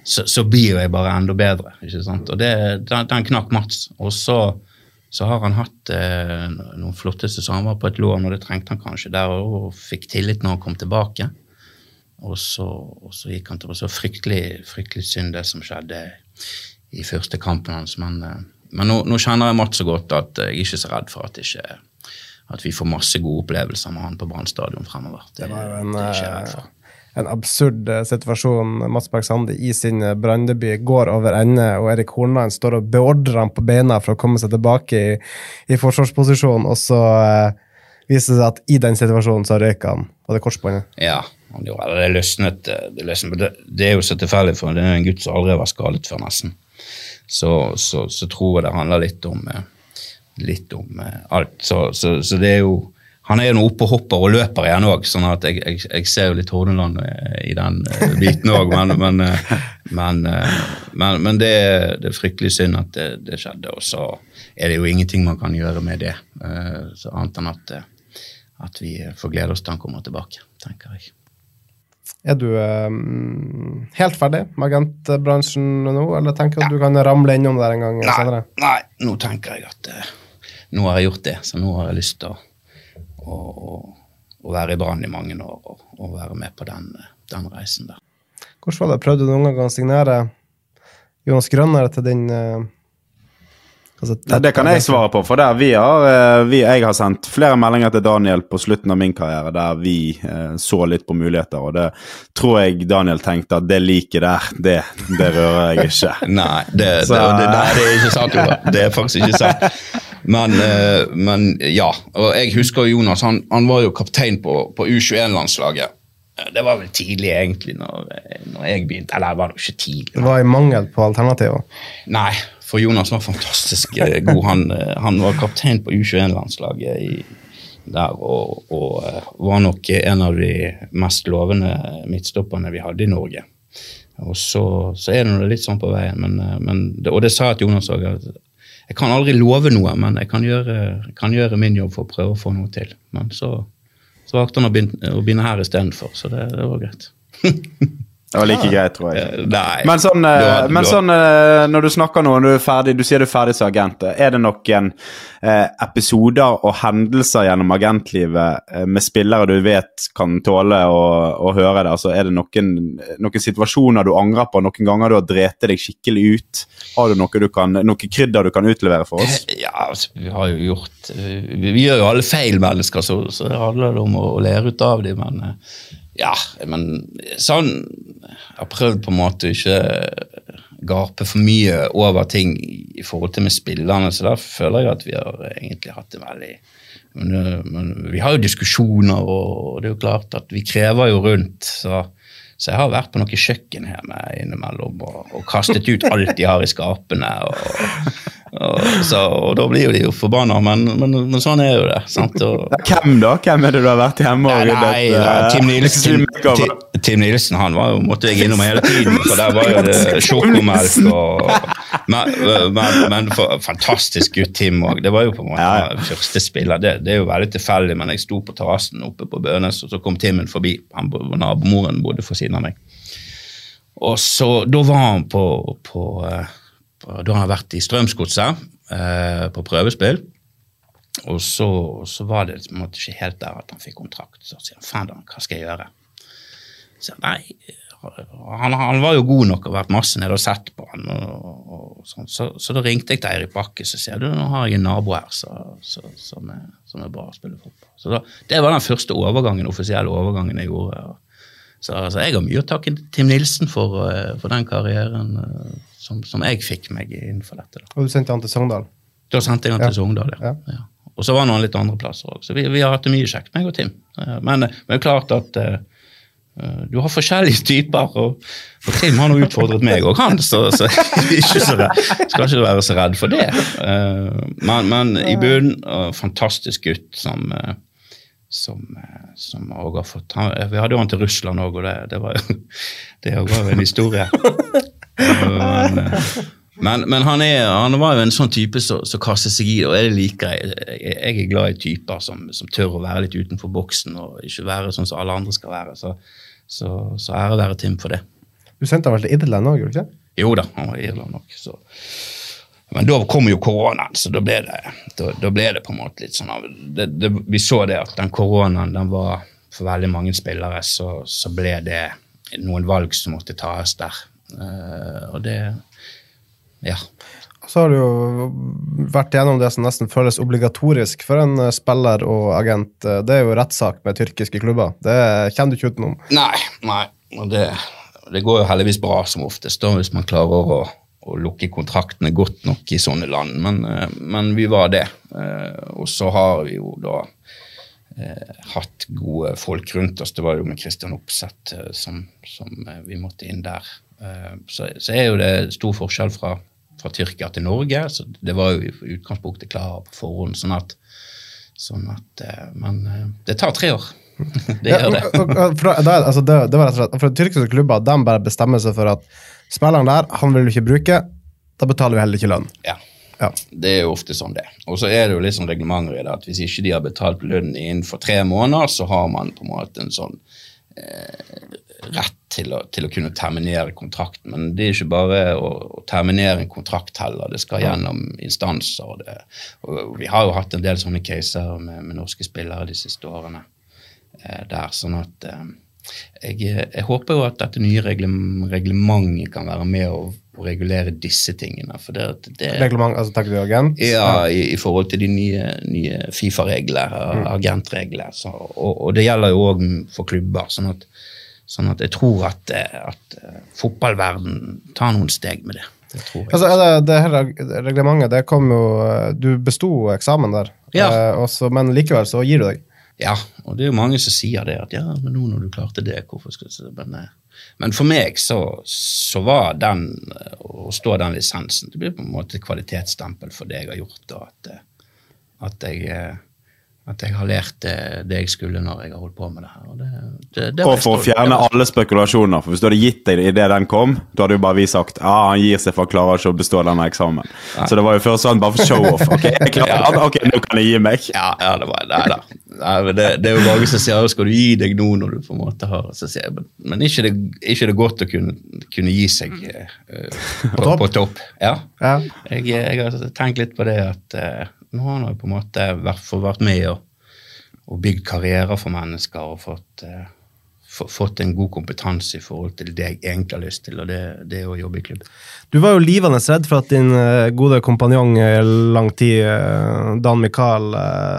så, så blir jeg bare enda bedre. ikke sant? Og det, den, den knakk Mats. Og så, så har han hatt eh, noen flotteste, så Han var på et lån, og det trengte han kanskje der, og fikk tillit når han kom tilbake. Og så, og så gikk han til det. Så fryktelig, fryktelig synd, det som skjedde i første kampen hans. Men, eh, men nå, nå, kjenner jeg Mats så godt at jeg er ikke så redd for at, ikke, at vi får masse gode opplevelser med han på Brann stadion fremover. Det, det var jo en, eh, en absurd eh, situasjon. Mats Berg Sande i sin branndebut går over ende, og Erik Hornland står og beordrer ham på beina for å komme seg tilbake i, i forsvarsposisjon, og så uh, viser det seg at i den situasjonen så røyka han, og det korsbåndet. Ja, det løsnet. Eh, det, løsnet. Det, det, er jo så tilfeldig, for det er en gutt som aldri har vært skadet før, nesten. Så, så, så, tror jeg det handler litt om, eh, litt om eh, alt. Så, så, det er jo han er jo nå oppe og hopper og løper igjen òg, sånn at jeg, jeg, jeg, ser jo litt Hordaland i den biten òg. Men, men, men, men, det, det, er fryktelig synd at det, det, skjedde. Og så er det jo ingenting man kan gjøre med det, så annet enn at, at vi får glede oss til han kommer tilbake, tenker jeg. Er du um, helt ferdig med agentbransjen nå, eller tenker du ja. at du kan ramle innom der en gang nei, senere? Nei, nå tenker jeg at uh, nå har jeg gjort det, så nå har jeg lyst til å, å, å være i Brann i mange år og, og, være med på den, den, reisen der. Hvordan var det? Prøvde du noen gang å signere Jonas Grønner til din uh, Altså, det kan jeg svare på, for der vi har, eh, vi, jeg har sendt flere meldinger til Daniel på slutten av min karriere der vi eh, så litt på muligheter, og det tror jeg Daniel tenkte at det liket der, det, det, rører jeg ikke. [LAUGHS] nei, det, så, det, nei, det, er ikke sant, Ola. Det er faktisk ikke sant. Men, eh, men ja. Og jeg husker Jonas, han, han var jo kaptein på, på U21-landslaget. Det var vel tidlig, egentlig, når, når jeg begynte. Eller det var jo ikke tidlig. Det var i mangel på alternativer? Nei, for Jonas var fantastisk eh, god. Han, eh, han var kaptein på U21-landslaget der og, og, eh, var nok en av de mest lovende midtstopperne vi hadde i Norge. Og så, så er det litt sånn på veien, men, men, og det sa jeg til Jonas òg. Jeg kan aldri love noe, men jeg kan gjøre, kan gjøre, min jobb for å prøve å få noe til. Men så, valgte han å begynne, å begynne her istedenfor, så det, det var greit. [LAUGHS] Det var like greit, tror jeg. Eh, nei. Men sånn, eh, men sånn eh, når du snakker nå, når du er ferdig, du sier du er ferdig som agent, er det noen eh, episoder og hendelser gjennom agentlivet eh, med spillere du vet kan tåle å, å høre det? Altså, er det noen, noen, situasjoner du angrer på, noen ganger du har drept deg skikkelig ut? Har du noe, du kan, noe krydder du kan utlevere for oss? Ja, altså, vi har jo gjort Vi, vi gjør jo alle feil mennesker, så, så det handler om å, å lære ut av dem, men ja, men sånn Jeg har prøvd på en måte ikke gape for mye over ting i forhold til med spillerne, så der føler jeg at vi har egentlig hatt det veldig men, men, vi har jo diskusjoner, og det er jo klart at vi krever jo rundt. Så, så jeg har vært på noe kjøkken her med innimellom og, og kastet ut alt de har i skapene. og og, så, og da blir jo de jo forbanna, men, men, men, sånn er jo det. Og, Hvem da? Hvem er det du har vært hjemme og Nei, nei, nei Tim, Nielsen, Tim, Tim Nielsen han var jo, måtte jeg innom hele tiden, for der var jo det [LAUGHS] sjokomelk og Men, men, men for, fantastisk gutt, Tim òg. Det var jo på en måte ja, første spiller. Det, det, er jo veldig tilfeldig, men jeg sto på terrassen oppe på Bønes, og så kom Timmen forbi. Han, nabomoren bodde for siden av meg. Og så, Da var han på, på uh, da har han vært i Strømsgodset. eh, på prøvespill. Og så, så var det måte ikke helt der at han fikk kontrakt. Så sier han faen, hva skal jeg gjøre? Så nei, han, han, var jo god nok og vært masse nede og sett på han. Og, og sånn. så, så, da ringte jeg til Eirik Bakke så sier du, nå har jeg en nabo her så, så, som, er, som, er, bra å spille fotball. Så da, Det var den første overgangen, offisielle overgangen jeg gjorde. Så, så jeg har mye å takke Tim Nilsen for, eh, for den karrieren eh, som, som, jeg fikk meg innenfor dette. Da. Og du sendte han til Sogndal? Da sendte jeg han ja. til Sogndal, ja. ja. Og så var han litt andre plasser òg. Så vi, vi, har hatt det mye kjekt, meg og Tim. Men, men det er klart at uh, du har forskjellige [LAUGHS] typer, og, og Tim har nå utfordret meg og han, så, så [LAUGHS] ikke så redd, skal ikke være så redd for det. Uh, men, men i bunnen, fantastisk gutt som som, som har fått han, Vi hadde jo han til Russland òg, og det, det, var [LAUGHS] det var en historie. Men, men, men han, er, han, var jo en sånn type som så, så kaster seg i det, og jeg liker jeg, jeg er glad i typer som, som, tør å være litt utenfor boksen og ikke være sånn som alle andre skal være. Så så, så ære være Tim for det. Du sendte ham vel til Irland òg, gjorde du ikke? Jo da, han var i Irland òg. Men da kom jo koronaen, så da ble, det, da, da ble det, på en måte litt sånn det, det, Vi så det at den koronaen den var for veldig mange spillere, så, så ble det noen valg som måtte tas der. Uh, og det Ja. Så har du jo vært gjennom det som nesten føles obligatorisk for en eh, spiller og agent. Eh, det er jo rettssak med tyrkiske klubber. Det kjenner du ikke utenom. Nei, nei. Og det, det, går jo heldigvis bra som oftest, da, hvis man klarer å, å lukke kontraktene godt nok i sånne land. Men, eh, men vi var det. Og så har vi jo da eh, hatt gode folk rundt oss. Det var jo med Christian Opseth som, som, vi måtte inn der. Så, så er jo det stor forskjell fra fra Tyrkia til Norge. så Det var jo i utgangspunktet klart på forhånd. sånn at, sånn at eh, Men eh, det tar tre år. [LAUGHS] det gjør det. det, altså det, det var rett og slett, for Tyrkiske klubber de bare bestemmer seg for at spilleren der han vil du ikke bruke, da betaler vi heller ikke lønn. Ja. Ja. Det er jo ofte sånn det. Og så er det jo litt sånn reglementer i det at hvis ikke de har betalt lønn innenfor tre måneder, så har man på en måte en sånn eh, rett til å, til å, kunne terminere kontrakten. Men det er ikke bare å, å terminere en kontrakt heller, det skal gjennom instanser. Og det, og vi har jo hatt en del sånne caser med, med norske spillere de siste årene eh, der. sånn at eh, jeg, jeg, håper jo at dette nye reglementet kan være med å, å regulere disse tingene. for det, det Reglement, altså takk du agent? Ja, i, i, forhold til de nye, nye Fifa-reglene, mm. agentreglene. Og, og, det gjelder jo òg for klubber. sånn at Sånn at jeg tror at, eh, at uh, fotballverden tar noen steg med det. det altså, det, det her reglementet, det kom jo eh, Du besto eksamen der, ja. også, men likevel så gir du deg? Ja, og det er jo mange som sier det. At ja, men nå når du klarte det, hvorfor skal du men, men for meg så, så, var den å stå den lisensen Det blir på en måte et kvalitetsstempel for det jeg har gjort. og at, at jeg at jeg har lært det, det, jeg skulle når jeg har holdt på med det her. Og, det, det, det og for å fjerne alle spekulasjoner, for hvis du hadde gitt deg det idet den kom, da hadde jo bare vi sagt ja, han gir seg for han klarer ikke å bestå denne eksamen. Nei. Så det var jo først sånn bare for show-off. Ok, jeg klarer, ja. ok, nå kan jeg gi meg. Ja, ja det var Nei da. Nei, det, det, er jo mange som sier skal du gi deg nå når du på en måte har så sier jeg, Men ikke det, ikke det godt å kunne, kunne gi seg uh, på, på, topp. Ja. ja. Jeg, jeg, har tenkt litt på det at uh, nå har han jo på en måte vært, vært med og, og bygd karrierer for mennesker og fått, uh, fått, en god kompetanse i forhold til det jeg egentlig har lyst til, og det, det er å jobbe i klubb. Du var jo livende redd for at din uh, gode kompanjong i lang tid, uh, Dan Mikael,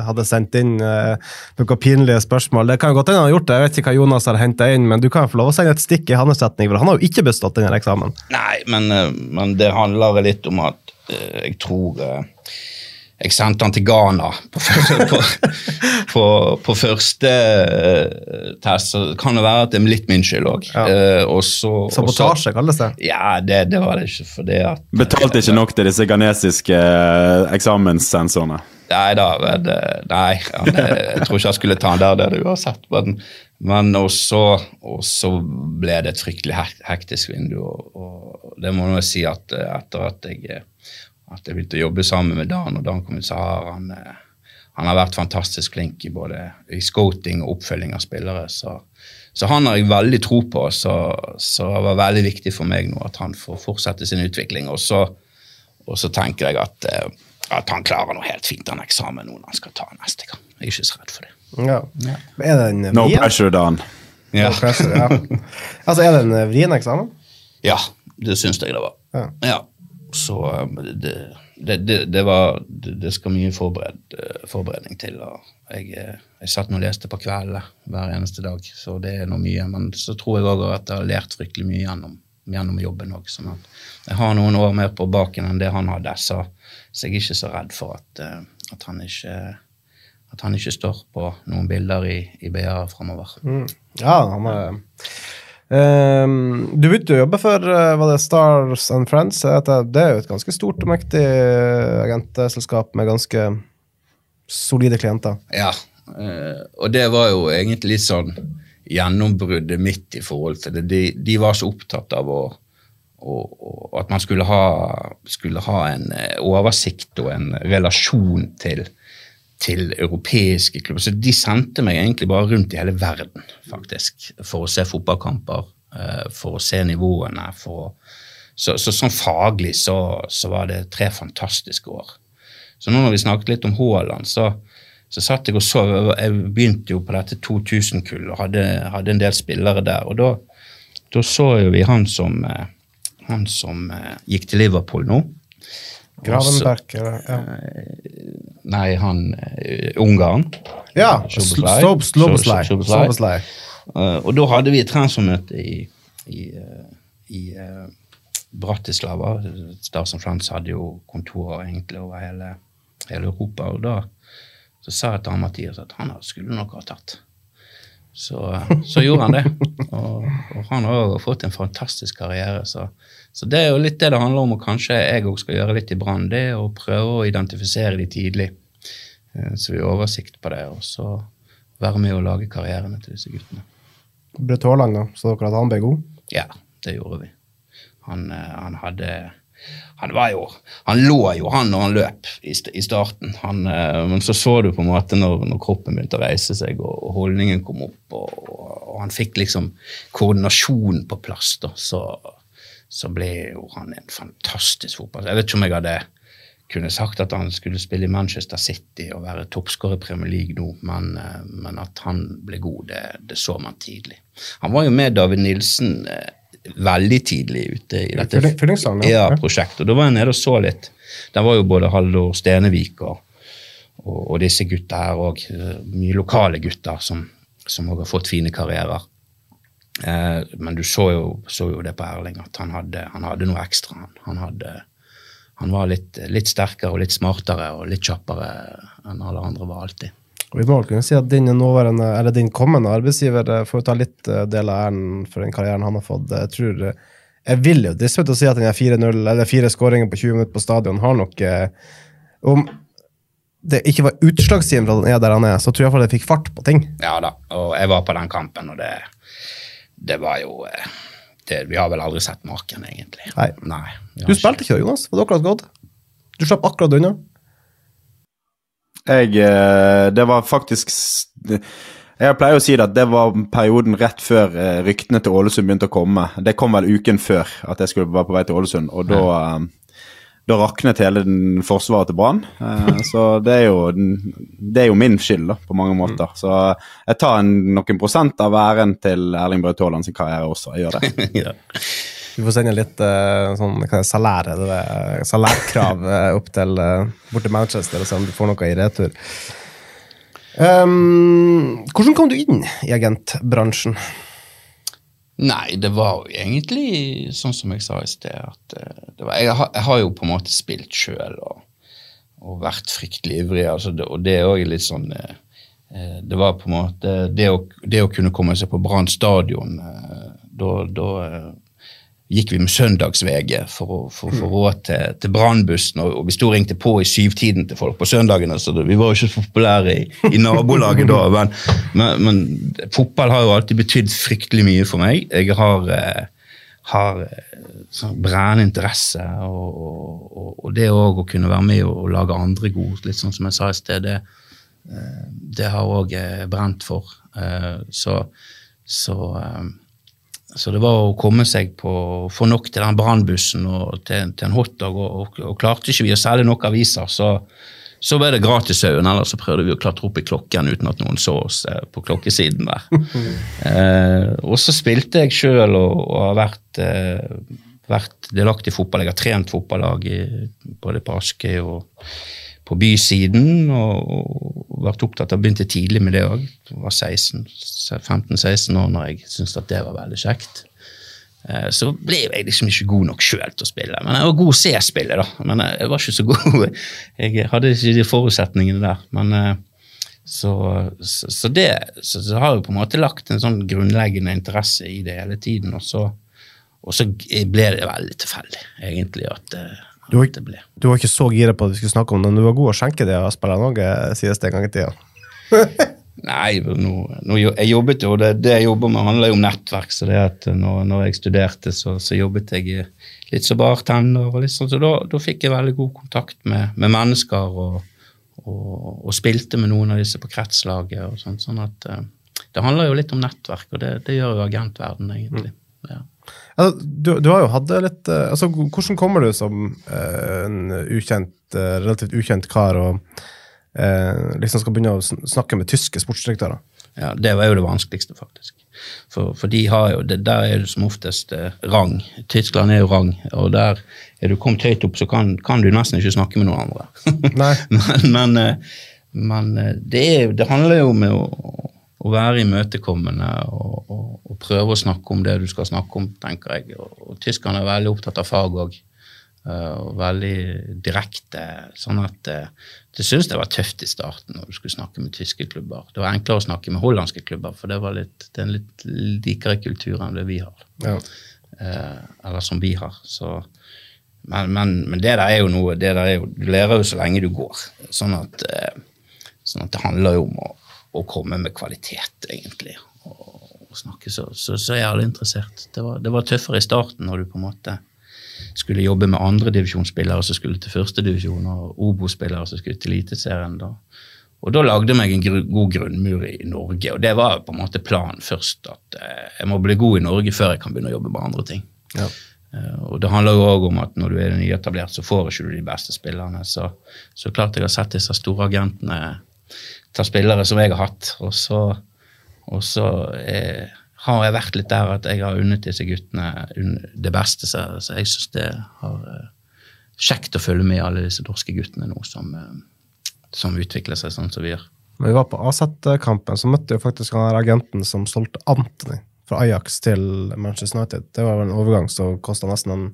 hadde sendt inn noen pinlige spørsmål. Det kan jo godt hende han har gjort det, jeg vet ikke hva Jonas har henta inn, men du kan få lov å sende et stikk i hans retning, for han har jo ikke bestått denne eksamen. Nei, men, men det handler litt om at jeg tror jeg sendte han til Ghana på, på, [LAUGHS] på, på første uh, test. Så kan det være at det er litt min skyld òg. Ja. Uh, Sabotasje kalles det? Ja, det, det, var det ikke. fordi at... Betalte ikke nok til disse ghanesiske uh, eksamenssensorene? Nei da, det, nei, han, jeg tror ikke jeg skulle ta han der, det hadde uansett. Men, men også, også ble det et fryktelig hektisk vindu. Og, og det må jeg si at etter at jeg at jeg begynte å jobbe sammen med Dan, og Dan kom ut Sahar. Han, eh, han har vært fantastisk flink i både i scouting og oppfølging av spillere. Så, så han har jeg veldig tro på, så, så, det var veldig viktig for meg nå at han får fortsette sin utvikling. Og så, og så tenker jeg at eh, at han klarer noe helt fint den eksamen nå når han skal ta neste gang. Jeg er ikke så redd for det. Ja. Ja. Er det en No pressure, Dan. Ja, No pressure, ja. [LAUGHS] Altså, er det en vrien eksamen? ja det syns jeg det var. Ja. Så um, det, det, det, det var Det, skal mye forbered, eh, forberedning til. jeg, eh, jeg satt og leste på kveldene hver eneste dag, så det er nå mye. Men så tror jeg òg at jeg har lært fryktelig mye gjennom, gjennom jobben òg. Sånn at jeg har noen år mer på baken enn det han hadde, så, så jeg er ikke så redd for at, eh, at han ikke at han ikke står på noen bilder i, i BA framover. Ja, han er Ehm, Du begynte å jobbe for eh, var det Stars and Friends. Det er jo et ganske stort og mektig eh, agentselskap med ganske solide klienter. Ja, uh, og det var jo egentlig litt sånn gjennombruddet mitt i forhold til det. De, de var så opptatt av å, å, å at man skulle ha, skulle ha en oversikt og en relasjon til, til europeiske klubber. Så de sendte meg egentlig bare rundt i hele verden, faktisk, for å se fotballkamper, eh, for å se nivåene. Å, så, så sånn faglig så, så var det tre fantastiske år. Så nå når vi snakket litt om Haaland, så, så satt jeg og så Jeg begynte jo på dette 2000-kullet og hadde, hadde en del spillere der. Og da, da så jo vi han som, eh, han som eh, gikk til Liverpool nå. Gravenberg eller ja. Nei, han uh, Ungarn. Ja, Szoboszlai. Slob- Sloboszlai. Szoboszlai. Sloboszlai. Eh, og da hadde vi et transfermøte i, i, eh, i eh, Bratislava. Stars and Friends hadde jo kontorer egentlig over hele, hele Europa. Og da så sa jeg til han Mathias at han skulle nok ha tatt. Så, så gjorde han det. Og, og han har jo fått en fantastisk karriere. Så, så det er jo litt det det handler om, og kanskje jeg òg skal gjøre litt i Brann. Det å prøve å identifisere de tidlig, eh, så vi har oversikt på det. Og så være med å lage karrierene til disse guttene. Braut Haaland, da. Så dere at han ble god? Ja, det gjorde vi. Han, eh, han hadde Han var jo Han lå jo, han, når han løp i, st i starten. Han, eh, men så så du på en måte når, når kroppen begynte å reise seg, og, og holdningen kom opp, og, og, og han fikk liksom koordinasjonen på plass, da, så, så ble jo han en fantastisk fotball. Jeg vet ikke om jeg hadde kunne sagt at han skulle spille i Manchester City og være toppskårer i Premier League nå, men, eh, men at han ble god, det, det så man tidlig. Han var jo med David Nilsen eh, veldig tidlig ute i dette ja. prosjektet. Og da var jeg nede og så litt. Der var jo både Haldor Stenevik og, og, og disse gutta her òg. Mye lokale gutter som som også har fått fine karrierer. Eh, men du så jo, så jo det på Erling, at han hadde, han hadde noe ekstra. Han, han, hadde, han var litt, litt sterkere og litt smartere og litt kjappere enn alle andre var alltid. Og Vi må kunne si at din eller din kommende arbeidsgiver eh, får ta litt eh, del av æren for den karrieren han har fått. Jeg tror jeg vil jo å si at den her 4-0, eller fire skåringer på 20 minutter på stadion har nok Om det ikke var utslagsgivende for at han er der han er, så tror jeg iallfall det fikk fart på ting. Ja da, og jeg var på den kampen, og det, det var jo eh, det, Vi har vel aldri sett maken, egentlig. Nei. Nei Du spilte ikke Jonas? Var det akkurat gått? Du slapp akkurat unna. Jeg eh, Det var faktisk Jeg pleier å si det at det var perioden rett før eh, ryktene til Ålesund begynte å komme. Det kom vel uken før at jeg skulle være på vei til Ålesund, og da eh, da raknet hele den forsvaret til Brann. Eh, så det er, jo, det er jo min skyld, da, på mange måter. Så jeg tar en, noen prosent av æren til Erling Braut Haaland sin karriere også. Jeg gjør det. [LAUGHS] ja. Vi får sende litt eh, sånn, salær, er det det? salærkrav eh, opp til eh, bort til Manchester og se om du får noe i retur. Um, hvordan kom du inn i agentbransjen? Nei, det var jo egentlig sånn som jeg sa i sted. at eh, var, jeg, har, jeg har jo på en måte spilt sjøl og, og vært fryktelig ivrig. Altså det, og det er òg litt sånn eh, eh, Det var på en måte Det å, det å kunne komme seg på Brann stadion, da, da gikk vi med søndags-VG for å få råd til, til brannbussen, og, og vi sto og ringte på i syvtiden til folk på søndagene, så det, vi var jo ikke så populære i, i nabolaget da. Men, men, men fotball har jo alltid betydd fryktelig mye for meg. Jeg har, eh, har eh, sånn brennende interesse, og, og, og det òg å kunne være med og, lage andre gode, litt sånn som jeg sa i sted, det, eh, det har òg brent for. Eh, så så eh, Så det var å komme seg på få nok til den brannbussen og til, til en hotdog, og, og, og klarte ikke vi å selge nok aviser, så, så ble det gratisøyen. eller så prøvde vi å klatre opp i klokken uten at noen så oss eh, på klokkesiden der. [LAUGHS] eh, og så spilte jeg sjøl og, og har vært, eh, vært delaktig i fotball. Jeg har trent fotballag i, både på Askøy og på bysiden, og, og vært opptatt av begynte tidlig med det òg. Var 15-16 år når jeg syntes at det var veldig kjekt. Eh, Så ble jeg liksom ikke god nok sjøl til å spille. Men jeg var god å se spillet da. Men jeg var ikke så god. [LAUGHS] Jeg hadde ikke de forutsetningene der. Men eh, så, så, så det så, så har jeg på en måte lagt en sånn grunnleggende interesse i det hele tiden. Og så, og ble det veldig tilfeldig, egentlig, at, eh, Du var, du var ikke så gira på at vi skulle snakke om det, men du var god å skjenke det og spille noe, sies det en gang i tida. [LAUGHS] Nei, nå, nå, jeg jobbet jo, det, det jeg jobber med handler jo om nettverk, så det at når, når jeg studerte, så, så jobbet jeg litt som bartender, og litt sånn, så da, da fikk jeg veldig god kontakt med, med mennesker, og, og, og spilte med noen av disse på kretslaget, og sånn, sånn at eh, det handler jo litt om nettverk, og det, det gjør jo agentverden egentlig. Ja. Altså, du, du har jo hatt det litt eh, altså, Hvordan kommer du som uh, en ukjent, uh, relativt ukjent kar og uh, liksom skal begynne å snakke med tyske sportsdirektører? Ja, Det var jo det vanskeligste, faktisk. For, for de har jo, det, der er du som oftest rang. Tyskland er jo rang, og der er du kommet høyt opp, så kan, kan du nesten ikke snakke med noen andre. Nei. [LAUGHS] men men, men det, er, det handler jo om å, å være imøtekommende og, og, og prøve å snakke om det du skal snakke om, tenker jeg. Og, og tyskerne er veldig opptatt av fag òg. Og veldig direkte. Sånn at uh, det syns jeg var tøft i starten når du skulle snakke med tyske klubber. Det var enklere å snakke med hollandske klubber, for det, var litt, det er en litt likere kultur enn det vi har. Ja. Uh, eller som vi har. Så, men, men, men det der er jo noe det der er jo, Du lærer jo så lenge du går. Sånn at, eh, sånn at det handler jo om å, å komme med kvalitet, egentlig. Og, og snakke, så, så, så er alle interessert. Det var, det var tøffere i starten når du på en måte skulle jobbe med andredivisjonsspillere som skulle til førstedivisjon, og Obo-spillere som skulle til Eliteserien. da. Og da lagde jeg meg en gru, god grunnmur i Norge, og det var på en måte planen først. At eh, jeg må bli god i Norge før jeg kan begynne å jobbe med andre ting. Ja. Eh, og det handler jo òg om at når du er nyetablert, så får ikke du de beste spillerne. Så, så klart jeg har sett disse store agentene ta spillere som jeg har hatt, og så, og så eh, har jeg vært litt der at jeg har unnet disse guttene det beste, så, så jeg syns det har eh, kjekt å følge med alle disse norske guttene nå som, eh, som utvikler seg sånn som vi gjør. Når vi var på AZ-kampen, så møtte vi faktisk han agenten som solgte Anthony fra Ajax til Manchester United. Det var vel en overgang som kosta nesten en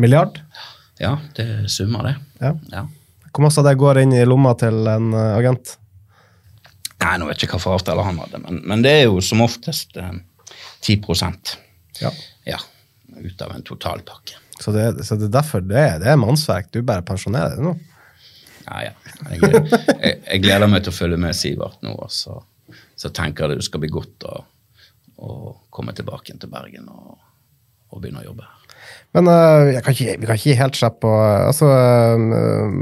milliard. Ja, det er summer, det. Ja. Ja. Hvor mye av det går inn i lomma til en eh, agent? Nei, nå vet jeg ikke hva for avtale han hadde, men, men det er jo som oftest eh, 10 Ja. ja, ut av en totalpakke. Så det, så det er derfor det det er mannsverk. Du bare pensjonerer deg nå. Ja, ja. Jeg, jeg, jeg gleder meg til å følge med Sivert nå, og så, så tenker jeg det skal bli godt å, å komme tilbake til Bergen og, og begynne å jobbe her. Men uh, kan ikke, vi kan ikke helt slipp på altså, uh,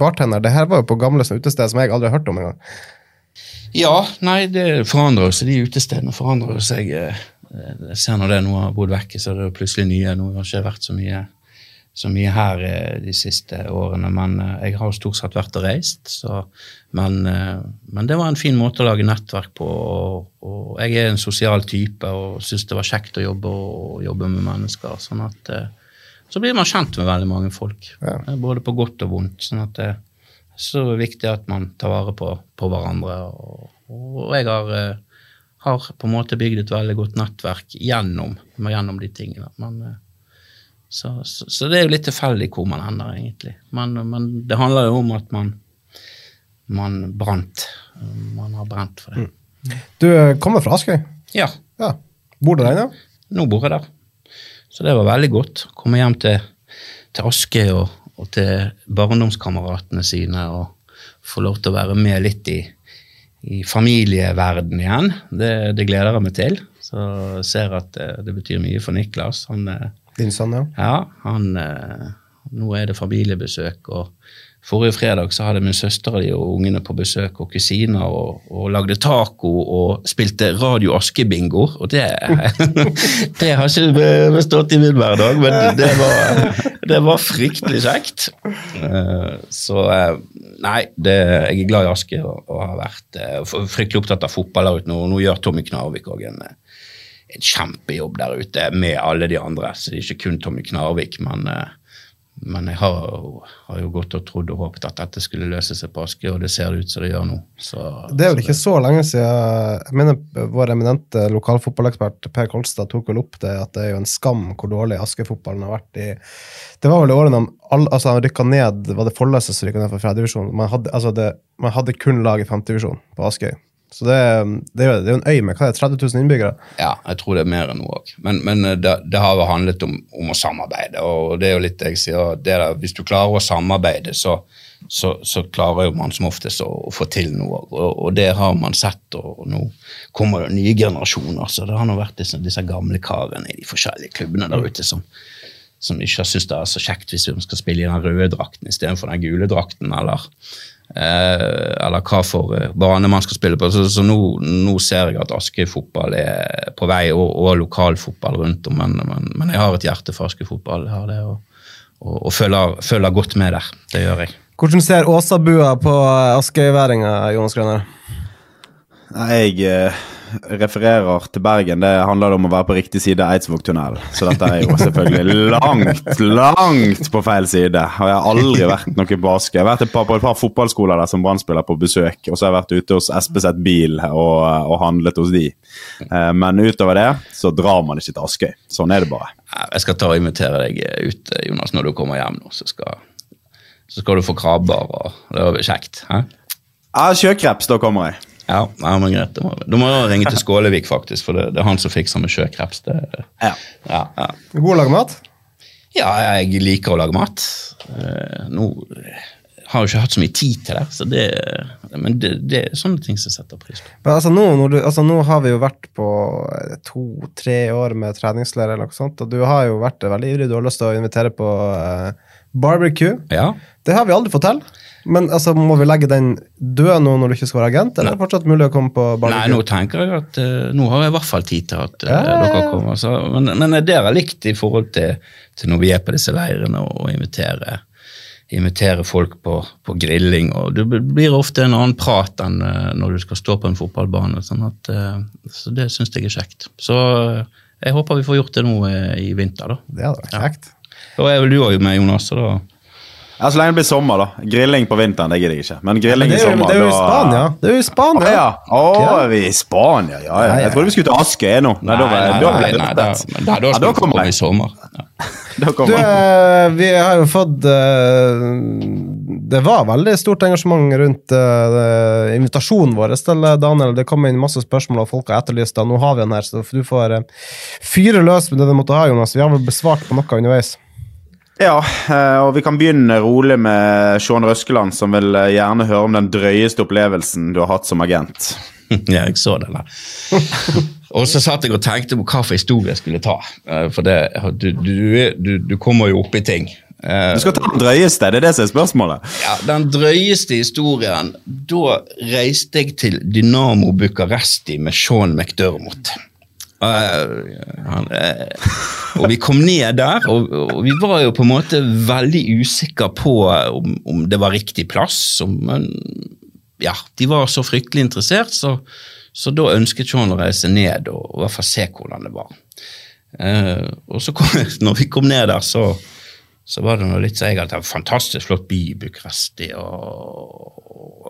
Bartender, det her var jo på gamle utested som jeg aldri har hørt om engang. Ja, nei, det forandrer seg. De utestedene forandrer seg. eh, Jeg ser når det nå har bodd vekke, så er det plutselig nye. Nå har det ikke vært så mye, så mye her eh, de siste årene, men eh, jeg har stort sett vært og reist. Så, men, eh, men det var en fin måte å lage nettverk på. Og, og jeg er en sosial type og syns det var kjekt å jobbe og jobbe med mennesker. sånn at eh, så blir man kjent med veldig mange folk, Ja. eh, både på godt og vondt. sånn at det er det viktig at man tar vare på, på hverandre. Og, og jeg har, eh, har på en måte bygd et veldig godt nettverk gjennom, gjennom de tingene. Men, eh, så, så, så det er jo litt tilfeldig hvor man ender, egentlig. Men, men det handler jo om at man, man brant. Man har brent for det. Du eh, kommer fra Askøy? Ja, Ja. Bor du der ennå? nå bor jeg der. Så det var veldig godt. Komme hjem til, til Askøy og, og til barndomskameratene sine og få lov til å være med litt i, i familieverden igjen. Det, det gleder jeg meg til. Så jeg ser at det, det betyr mye for Niklas. Han, eh, Din sønn, ja. ja, han, eh, nå er det familiebesøk og Forrige fredag så hadde min søster og de og ungene på besøk og kusiner og, og lagde taco og spilte Radio Aske-bingo. Og det, [LAUGHS] det har ikke bestått i min hverdag, men det var, det var fryktelig kjekt. Eh, Så eh, nei, det, jeg er glad i Aske og, og har vært eh, fryktelig opptatt av fotball der nå. Nå gjør Tommy Knarvik òg en, en kjempejobb der ute med alle de andre. Så det er ikke kun Tommy Knarvik, men men jeg har, har, jo gått og trodd og håpet at dette skulle løse seg på Aske, og det ser det ut som det gjør nå. Så, Det er vel ikke så lenge siden jeg mener Vår eminente lokalfotballekspert Per Kolstad tok vel opp det at det er jo en skam hvor dårlig Aske-fotballen har vært i Det var vel i årene han altså han rykka ned Var det Follese som rykka ned fra fjerdedivisjon? Man, hadde- altså man hadde kun lag i femtedivisjon på Askøy. Så det, det, er jo, en øy med hva er det, 30 000 innbyggere. Ja, jeg tror det er mer enn noe òg. Men, men eh, det, det har jo handlet om, om å samarbeide. og det er jo litt jeg sier, der, Hvis du klarer å samarbeide, så, så, så klarer jo man som oftest å, å få til noe. Og, og det har man sett, og, nå kommer det nye generasjoner. Så det har nå vært disse, disse gamle karene i de forskjellige klubbene der ute som, som ikke syntes det er så kjekt hvis vi skal spille i den røde drakten istedenfor den gule drakten, eller, eller hva for eh, bane man skal spille på. Så, så nå, nå ser jeg at Askøy fotball er på vei, og, og lokalfotball rundt om, men, men, men jeg har et hjerte for Askøy fotball. Det, og, og, og følger, følger godt med der. Det gjør jeg. Hvordan ser Åsabua på askøyværinga, Jonas Grønner? Nei, Jeg eh, refererer til Bergen. Det handler om å være på riktig side av Eidsvågtunnelen. Så dette er jo selvfølgelig langt, langt på feil side. Og jeg har aldri vært noe på Aske. Jeg har vært på et par fotballskoler der som brannspiller på besøk. Og så har jeg vært ute hos SPZ Bil og, og handlet hos de. Eh, Men utover det så drar man ikke til Askøy. Sånn er det bare. Jeg skal ta og invitere deg ut, Jonas, når du kommer hjem nå. Så skal, så skal du få krabber, og det blir kjekt. Hæ? Ja, sjøkreps, da kommer jeg. Ja, nei, men greit. Da må, da må jeg ringe til Skålevik, faktisk, for det, det er han som fikser med sjøkreps. Det, Ja. ja, ja. God å lage mat? ja, jeg liker å lage mat. Eh, nå har jeg ikke hatt så mye tid til det, så det, men det, det er sånne ting som setter pris på. Men altså nå, når du, altså nå har vi jo vært på eh, to-tre år med treningsleir, eller noe sånt, og du har jo vært veldig ivrig. Du har lyst til å invitere på eh, barbecue. Ja, Det har vi aldri fått til. Men altså, må vi legge den død nå når du ikke skal være agent, eller er det fortsatt mulig å komme på Nei, nå tenker jeg at uh, nå har jeg i hvert fall tid til at uh, Ja, ja, ja. dere kommer. Så, men, men det er likt i forhold til, til når vi er på disse leirene og, inviterer invitere, folk på, på grilling. og Det blir ofte en annen prat enn uh, når du skal stå på en fotballbane. Sånn at, uh, så det syns jeg er kjekt. Så uh, jeg håper vi får gjort det nå eh, i vinter. da. Det hadde vært kjekt. Og er vel du òg med, Jonas? Så da Ja, Så lenge det blir sommer, da. Grilling på vinteren, det gidder jeg ikke. Men Men grilling det i er jo, sommer, det er jo i Spania. Det er jo i Å ja. Å, er vi i Spania? Ja, ja. Jeg trodde vi skulle til Askøy nå. Nei, nei, nei, da, nei, nei, da, da, da Ja, da vi kommer jeg. i sommer. [LAUGHS] Ja. Du, eh, vi har jo fått eh, Det var veldig stort engasjement rundt eh, invitasjonen vår til Daniel. Det kom inn masse spørsmål, og folk har etterlyst det. Nå har vi den her, så du får eh, fyre løs med det du måtte ha, Jonas. Vi har vel besvart på noe underveis. Ja, eh, og vi kan begynne rolig med Sean Røskeland, som vil eh, gjerne høre om den drøyeste opplevelsen du har hatt som agent. [LAUGHS] Ja, jeg så den der. [LAUGHS] og så satt jeg og tenkte på hva for historie jeg skulle ta. Eh, For det, du, du, du, du kommer jo opp i ting. Du skal ta den drøyeste, det er det som er spørsmålet. Ja, Den drøyeste historien Da reiste jeg til Dynamo Bucuresti med Sean McDermott. Eh, han, eh, og vi kom ned der, og, og vi var jo på en måte veldig usikre på om, om det var riktig plass. Men ja, de var så fryktelig interessert, så, så da ønsket John å reise ned og, og i hvert fall se hvordan det var. Eh, og så kom, [LAUGHS] når vi kom ned der, så, så var det noe litt så jeg hadde en fantastisk flott by i Bucuresti.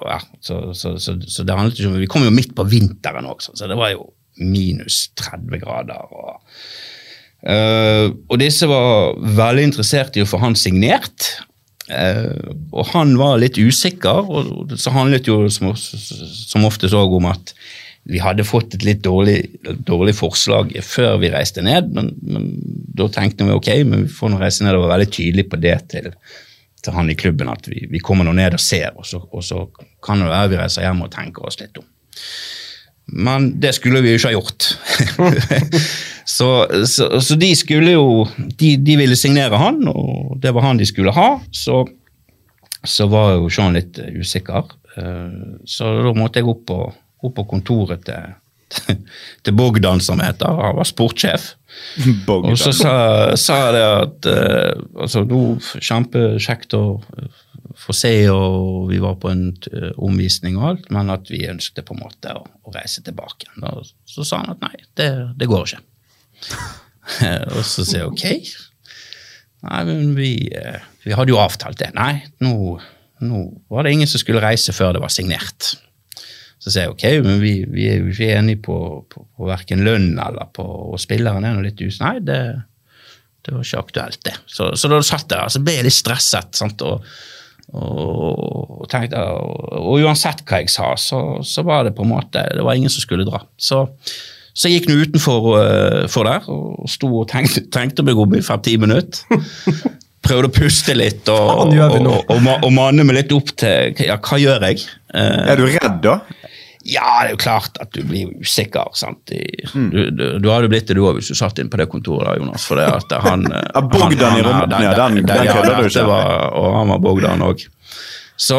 Ja, så, så, så det handlet ikke om Vi kom jo midt på vinteren også, så det var jo minus 30 grader. og Eh, og disse var veldig interessert i å få han signert. Eh, og han var litt usikker, og så handlet jo som, som oftest òg om at vi hadde fått et litt dårlig, dårlig forslag før vi reiste ned, men, men da tenkte vi ok, men vi får nå reise ned og være veldig tydelig på det til, til han i klubben, at vi, vi kommer nå ned og ser, og så, og så kan det være vi reiser hjem og tenker oss litt om. Men det skulle vi jo ikke ha gjort. [LAUGHS] så, så, så de skulle jo de, de ville signere han, og det var han de skulle ha. Så så var jo Sean litt eh, usikker. Eh, så da måtte jeg opp på, opp på kontoret til, [LAUGHS] til Bogdan, som heter. Han var sportssjef. Og så sa, sa jeg det at eh, altså, nå kjempekjekt å få se, og vi var på en eh, omvisning og alt, men at vi ønsket på en måte å, å reise tilbake. Og så sa han at nei, det, det går ikke. [LAUGHS] og så sier jeg ok. Nei, men vi, eh, vi hadde jo avtalt det. Nei, nå, nå var det ingen som skulle reise før det var signert. Så sier jeg ok, men vi, vi er jo ikke enige på, på, på verken lønn eller på Og spilleren er nå litt us... Nei, det, det var ikke aktuelt, det. Så, så da satt jeg så ble jeg litt stresset. sant, og og, tenkte, og, uansett hva jeg sa, så, så, var det på en måte Det var ingen som skulle dra. Så, så jeg gikk nå utenfor uh, der og sto og tenkte, tenkte meg om i fem-ti minutter. [LAUGHS] Prøvde å puste litt og, og, og, og, manne meg litt opp til ja, hva gjør jeg? Uh, er du redd, da? Ja, det er jo klart at du blir usikker. sant? Mm. Du, du, du hadde blitt det du òg hvis du satt inn på det kontoret, Jonas. For det at han, [LAUGHS] Bogdan i rommet, ja, den, den, den kødder du ikke. Var, og han var Bogdan òg. Så,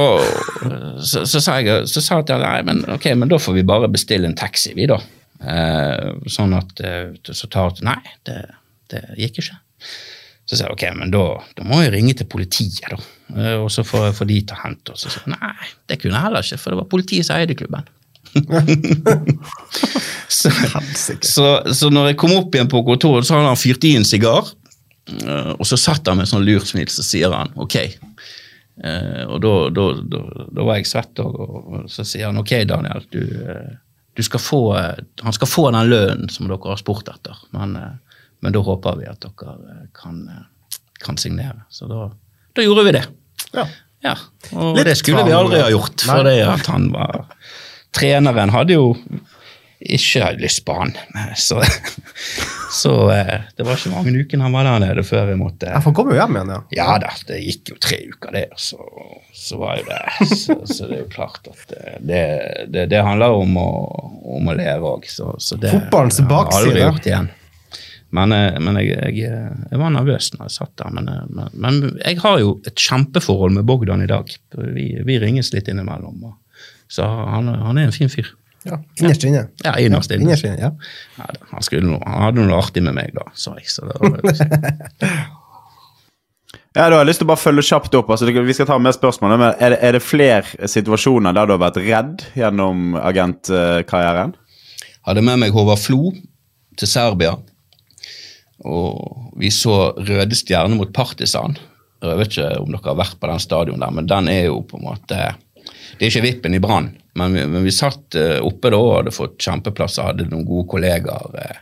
så, så, sa jeg så sa jeg til nei, men ok, men da får vi bare bestille en taxi, vi, da. Eh, sånn at eh, så tar hun Nei, det, det, gikk ikke. Så sa jeg ok, men da, da, må jeg ringe til politiet, da. Eh, og så får, får de ta hente oss. Så sa jeg nei, det kunne jeg heller ikke, for det var politiet som eide klubben. [LAUGHS] så, så, så, når jeg kom opp igjen på kontoret, så hadde han fyrt i en sigar. Uh, og så satt han med en sånn lurt smil, så sier han ok. Uh, og da, da, da, da, var jeg svett, og, og, så sier han ok, Daniel, du, uh, du skal få, han skal få den lønnen som dere har spurt etter. Men, men da håper vi at dere kan, kan signere. Så da, gjorde vi det. Ja. ja. Og Litt det skulle vi aldri ha gjort, for det at han var treneren hadde jo ikke lyst på han. Så, så, eh, det var ikke mange ukene han var der nede før jeg måtte Ja, For han kom jo hjem igjen, ja? Ja da, det gikk jo tre uker, det. Så, så var jo det så, så, det er jo klart at det, det, det handler om å, om å leve òg. Fotballens bakside. Aldri gjort igjen. Men, eh, men jeg, jeg, jeg, var nervøs når jeg satt der. Men, eh, men, men, jeg har jo et kjempeforhold med Bogdan i dag. Vi, vi ringes litt innimellom. og så han, han er en fin fyr. Ja, Innerst inne. Ja, innerst inne. Innerst inne ja. ja han, skulle, han, hadde noe artig med meg, da, sa jeg. Så det var, [LAUGHS] Ja, da har jeg lyst til å bare følge kjapt opp. altså Vi skal ta med spørsmål, men Er det, er det flere situasjoner der du har vært redd gjennom agentkarrieren? Hadde med meg Håvard Flo til Serbia. Og vi så Røde Stjerne mot Partisan. Jeg vet ikke om dere har vært på den stadion der, men den er jo på en måte det er ikke vippen i Brann, men, men, vi satt uh, oppe da og hadde fått kjempeplasser, hadde noen gode kollegaer. Uh,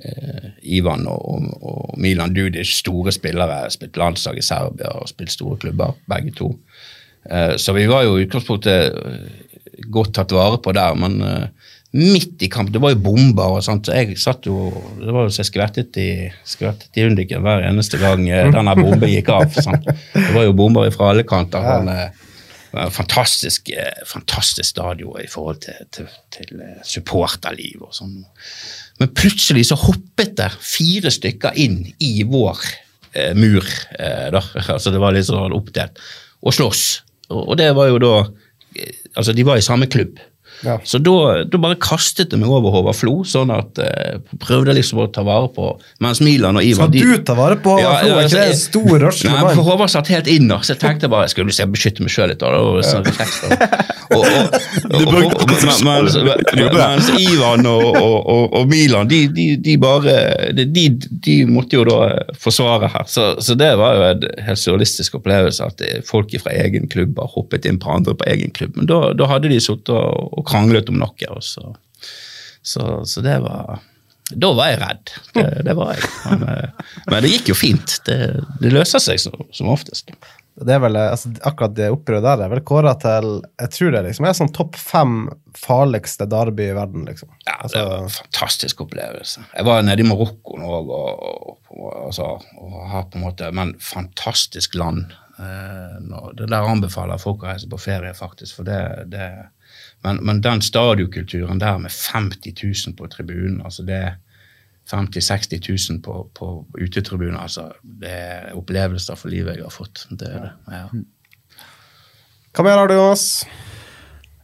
uh, Ivan og, og, Milan Dudic, store spillere, spilt landslag i Serbia og spilt store klubber, begge to. så vi var jo i utgangspunktet godt tatt vare på der, men midt i kamp. Det var jo bomber og sånt. så jeg satt jo, Det var jo så jeg skvettet i, skvettet i undiken hver eneste gang denne bomben gikk av. Sant? Det var jo bomber fra alle kanter. Ja. Fantastisk, eh, fantastisk stadion i forhold til, til, til eh, supporterliv og sånn. Men plutselig så hoppet det fire stykker inn i vår eh, mur. Eh, da. [LAUGHS] Altså Det var litt sånn oppdelt. Og slåss. Og, og det var jo da eh, Altså, de var i samme klubb. Ja. Så da, da, bare kastet det meg over Håvard Flo, sånn at eh, prøvde liksom å ta vare på Mens Milan og Ivan Skal du ta vare på Håvard ja, Flo? Er ikke det en stor? Nei, for Håvard satt helt innerst. Jeg tenkte bare jeg skulle se, beskytte meg sjøl litt. Da, og, sånn, og, og, mens, mens Ivan og, og, Milan, de, de, de bare de, de, måtte jo da forsvare her. Så, så det var jo en helt surrealistisk opplevelse at folk fra egen klubb har hoppet inn på andre på egen klubb. Men da, da hadde de sittet og kranglet om noe. Så, så, så det var da var jeg redd. Det, det var jeg. Men, eh, men, det gikk jo fint. Det, det løser seg som, som oftest. Det er vel, altså, akkurat det opprøret der er vel kåra til jeg tror det liksom er sånn topp fem farligste derby i verden. liksom. Ja, det var en fantastisk opplevelse. Jeg var nede i Marokko nå og, og, og, altså, og, har på en måte, Men fantastisk land. Eh, det der anbefaler folk å reise på ferie, faktisk. for det, det men, men den stadionkulturen der med 50 000 på tribunen, altså det er 50 000-60 000 på, på utetribunen, altså det er opplevelser for livet jeg har fått. Det er det. Ja. Hva mer har du, Jonas?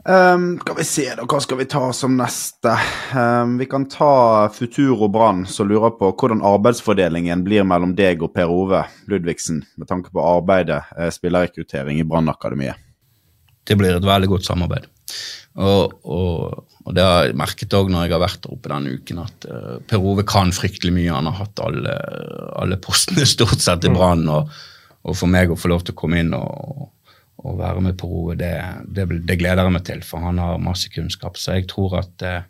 Um, skal vi se, da. Hva skal vi ta som neste? Um, vi kan ta Futuro Brann, som lurer på hvordan arbeidsfordelingen blir mellom deg og Per Ove Ludvigsen, med tanke på arbeidet, eh, spillerrekruttering i Brannakademiet. Det blir et veldig godt samarbeid. Og, og, og det har jeg merket òg når jeg har vært der oppe denne uken, at uh, Per Ove kan fryktelig mye. Han har hatt alle, alle postene stort sett i Brann. Og, og for meg å få lov til å komme inn og, og være med Per Ove, det, det, det, gleder jeg meg til, for han har masse kunnskap. Så jeg tror at uh,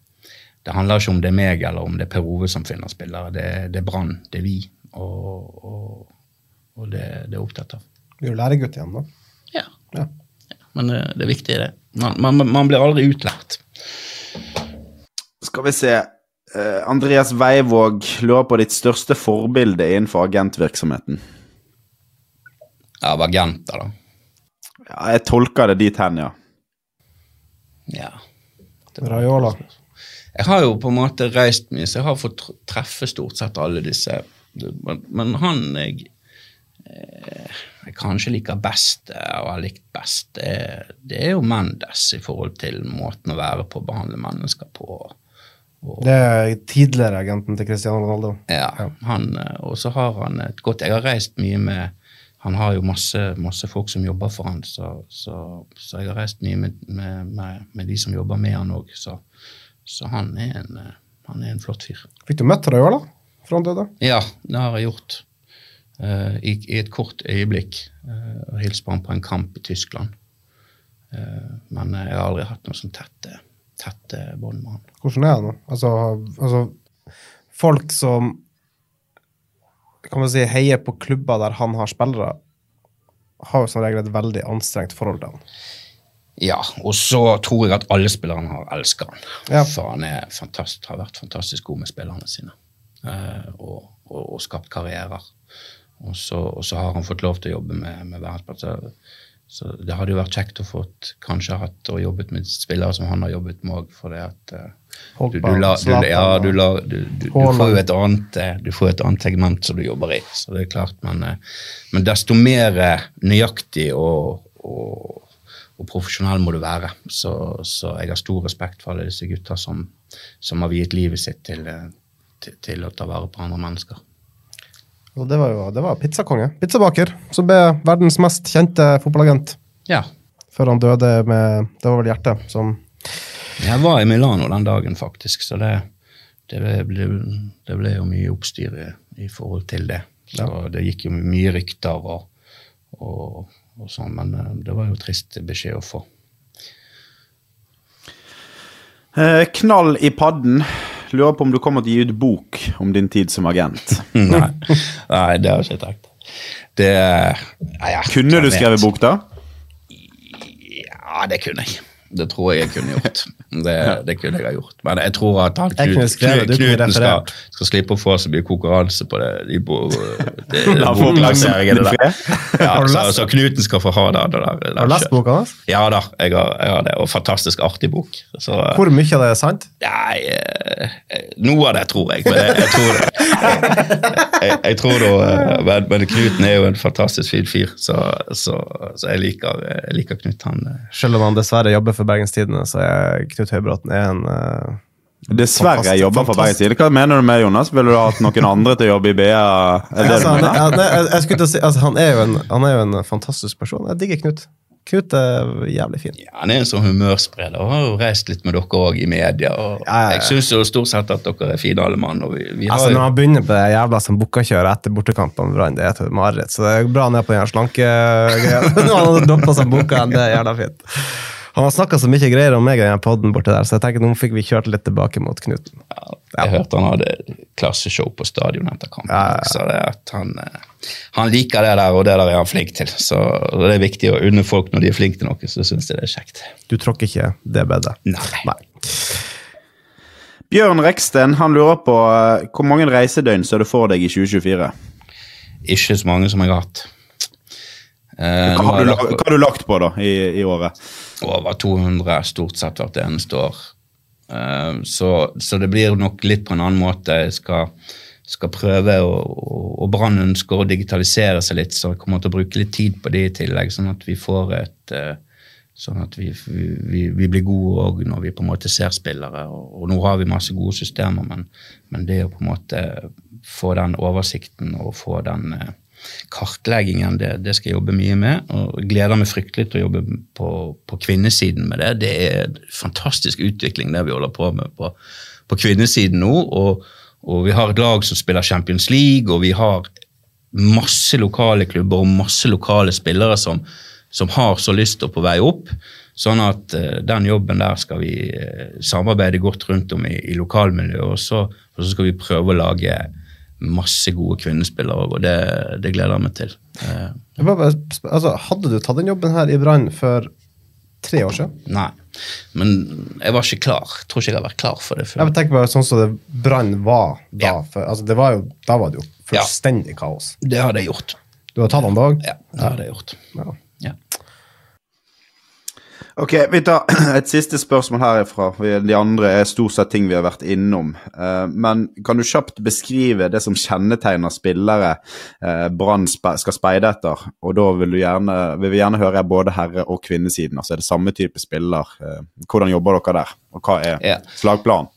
det handler ikke om det er meg eller om det er Per Ove som finner spillere. Det, det er Brann, det er vi, og, og det, det er opptatt av. Du læregutt igjen, da? Ja. ja. Men det, det er viktig, det. Man, man, man, blir aldri utlært. Skal vi se. Uh, Andreas Veivåg lurer på ditt største forbilde innenfor agentvirksomheten. Av agenter, da? Ja, jeg tolker det dit hen, ja. Ja. Raiola. Jeg har jo på en måte reist mye, så jeg har fått treffe stort sett alle disse. Men, men han jeg Eh, jeg kanskje liker best eh, og har likt best, det, det, er jo Mendes i forhold til måten å være på, behandle mennesker på. Og, det er tidligere agenten til Cristiano Ronaldo. Ja, han, eh, og så har han et godt Jeg har reist mye med Han har jo masse, masse folk som jobber for han, så, så, så jeg har reist mye med, med, med, med de som jobber med han òg. Så, så han, er en, han er en flott fyr. Fikk du møtt Raiola før han døde? Ja, det har jeg gjort. Uh, i, i, et kort øyeblikk uh, og hilse på ham på en kamp i Tyskland. Uh, men jeg har aldri hatt noe sånn tette, tette bånd med han. Hvordan er han nå? Altså, altså, folk som kan man si, heier på klubber der han har spillere, har jo som regel et veldig anstrengt forhold til han. Ja, og så tror jeg at alle spillerne har elska han. Ja. For han har vært fantastisk god med spillerne sine. og, og, og skapt karrierer. Og så, og så, har han fått lov til å jobbe med, med verdensplasser. Så det hadde jo vært kjekt å få kanskje hatt og jobbet med spillere som han har jobbet med òg, for det at du, du, la, du, ja, du, la, du, får jo et annet, eh, du får et annet segment som du jobber i. så det er klart, Men, uh, men desto mer nøyaktig og, og, og, profesjonell må du være. Så, så, jeg har stor respekt for alle disse gutta som, som har viet livet sitt til, til, til å ta vare på andre mennesker. Og det var jo det var pizzakonge. Pizzabaker, som ble verdens mest kjente fotballagent. Ja. Før han døde med Det var vel hjertet som Jeg var i Milano den dagen, faktisk, så det, det, ble, det ble, jo mye oppstyr i, i forhold til det. Så ja. det gikk jo mye rykter og, og, og sånn, men eh, det var jo trist beskjed å få. Eh, knall i padden. Lurer på om du kommer til å gi ut bok om din tid som agent. [LAUGHS] Nei. Nei, det har jeg ikke tenkt. Det ja, Kunne du skrevet bok, da? Ja, det kunne jeg. Det tror jeg jeg kunne gjort. Det, det, kunne jeg ha gjort. Men jeg tror at han, Knuten skal, skal, slippe å få så mye konkurranse på det. De bo, [LAUGHS] det, det boklanseringene der. Ja, [LAUGHS] så, så, Knuten skal få ha det. det der, har du lest boka hans? Ja da, jeg har, jeg har, det. Og fantastisk artig bok. Så, Hvor mye av det er sant? Nei, eh, noe av det tror jeg. Men jeg, jeg tror det. [LAUGHS] Jeg, tror det men, men, Knuten er jo en fantastisk fin fyr, så, så, så jeg, liker, jeg liker Knut. Han, eh. Selv om han dessverre jobber for Bergens Tidende, så er Knut Høybråten er en uh, Dessverre jeg jobber for Bergens Tidende. Hva mener du med Jonas? Ville du hatt noen andre til å jobbe i BA? [LAUGHS] Altså, han, nei, jeg, jeg si, altså, han, er en, han, er jo en, fantastisk person. Jeg digger Knut. Knut er jævlig fin. Ja, Han er en sånn humørspreder og har jo reist litt med dere òg i media. og ja, ja, Jeg syns jo stort sett at dere er fine alle mann. Vi, vi altså, Når han begynner på det jævla som bukkakjøret etter bortekampen med Brann, det er et mareritt. Så det er bra han er på den slanke [LAUGHS] Nå har han doppa seg bukka, det er jævla fint. Han har snakka så mye greier om meg i den poden borti der, så jeg tenker nå fikk vi kjørt litt tilbake mot Knuten. Ja, jeg ja. hørte han hadde klasseshow på stadion etter kampen. Ja, ja. Så det er at han, eh, han, liker det der, og det der er han flink til. Så det er viktig å unne folk når de er flinke til noe, så syns jeg det er kjekt. Du tråkker ikke det bedet? Nei. Nei. Bjørn Reksten han lurer på uh, hvor mange reisedøgn ser du for deg i 2024? Ikke så mange som jeg har hatt. Eh, hva, har du, hva, har du, lagt på da i, i året? Over 200 stort sett hvert eneste år. Eh, så, så, det blir nok litt på en annen måte. Jeg skal, skal prøve, og, og Brann ønsker å digitalisere seg litt, så jeg kommer til å bruke litt tid på det i tillegg, sånn at vi får et, eh, Sånn at vi, vi, vi blir gode òg når vi på en måte ser spillere. Og, og nå har vi masse gode systemer, men, men, det å på en måte få den oversikten og få den eh, kartleggingen, det, det, skal jeg jobbe mye med. og gleder meg fryktelig til å jobbe på, på kvinnesiden med det. Det er en fantastisk utvikling det vi holder på med på, på kvinnesiden nå. Og, og, vi har et lag som spiller Champions League, og vi har masse lokale klubber og masse lokale spillere som, som har så lyst til å på vei opp. Sånn at uh, den jobben der skal vi uh, samarbeide godt rundt om i, i lokalmiljøet, og så, og så skal vi prøve å lage masse gode kvinnespillere og det, det, gleder jeg meg til. Bare, altså, hadde du tatt den jobben her i Brann for tre år siden? Nei, men jeg var ikke klar. Jeg tror ikke jeg har vært klar for det før. Jeg tenker bare sånn som det Brann var da. Ja. For, altså, var jo, da var det jo fullstendig ja. kaos. Det hadde jeg gjort. Du har tatt den da òg? Ja, det hadde jeg gjort. Ja. Ok, Vi tar [CLEARS THROAT] et siste spørsmål herifra. De andre er stort sett ting vi har vært innom. Eh, men kan du kjapt beskrive det som kjennetegner spillere eh, Brann skal speide etter? Og da vil, gjerne, vil, vi gjerne høre både herre- og kvinnesiden. Altså er det samme type spiller? Eh, hvordan jobber dere der? Og hva er slagplanen?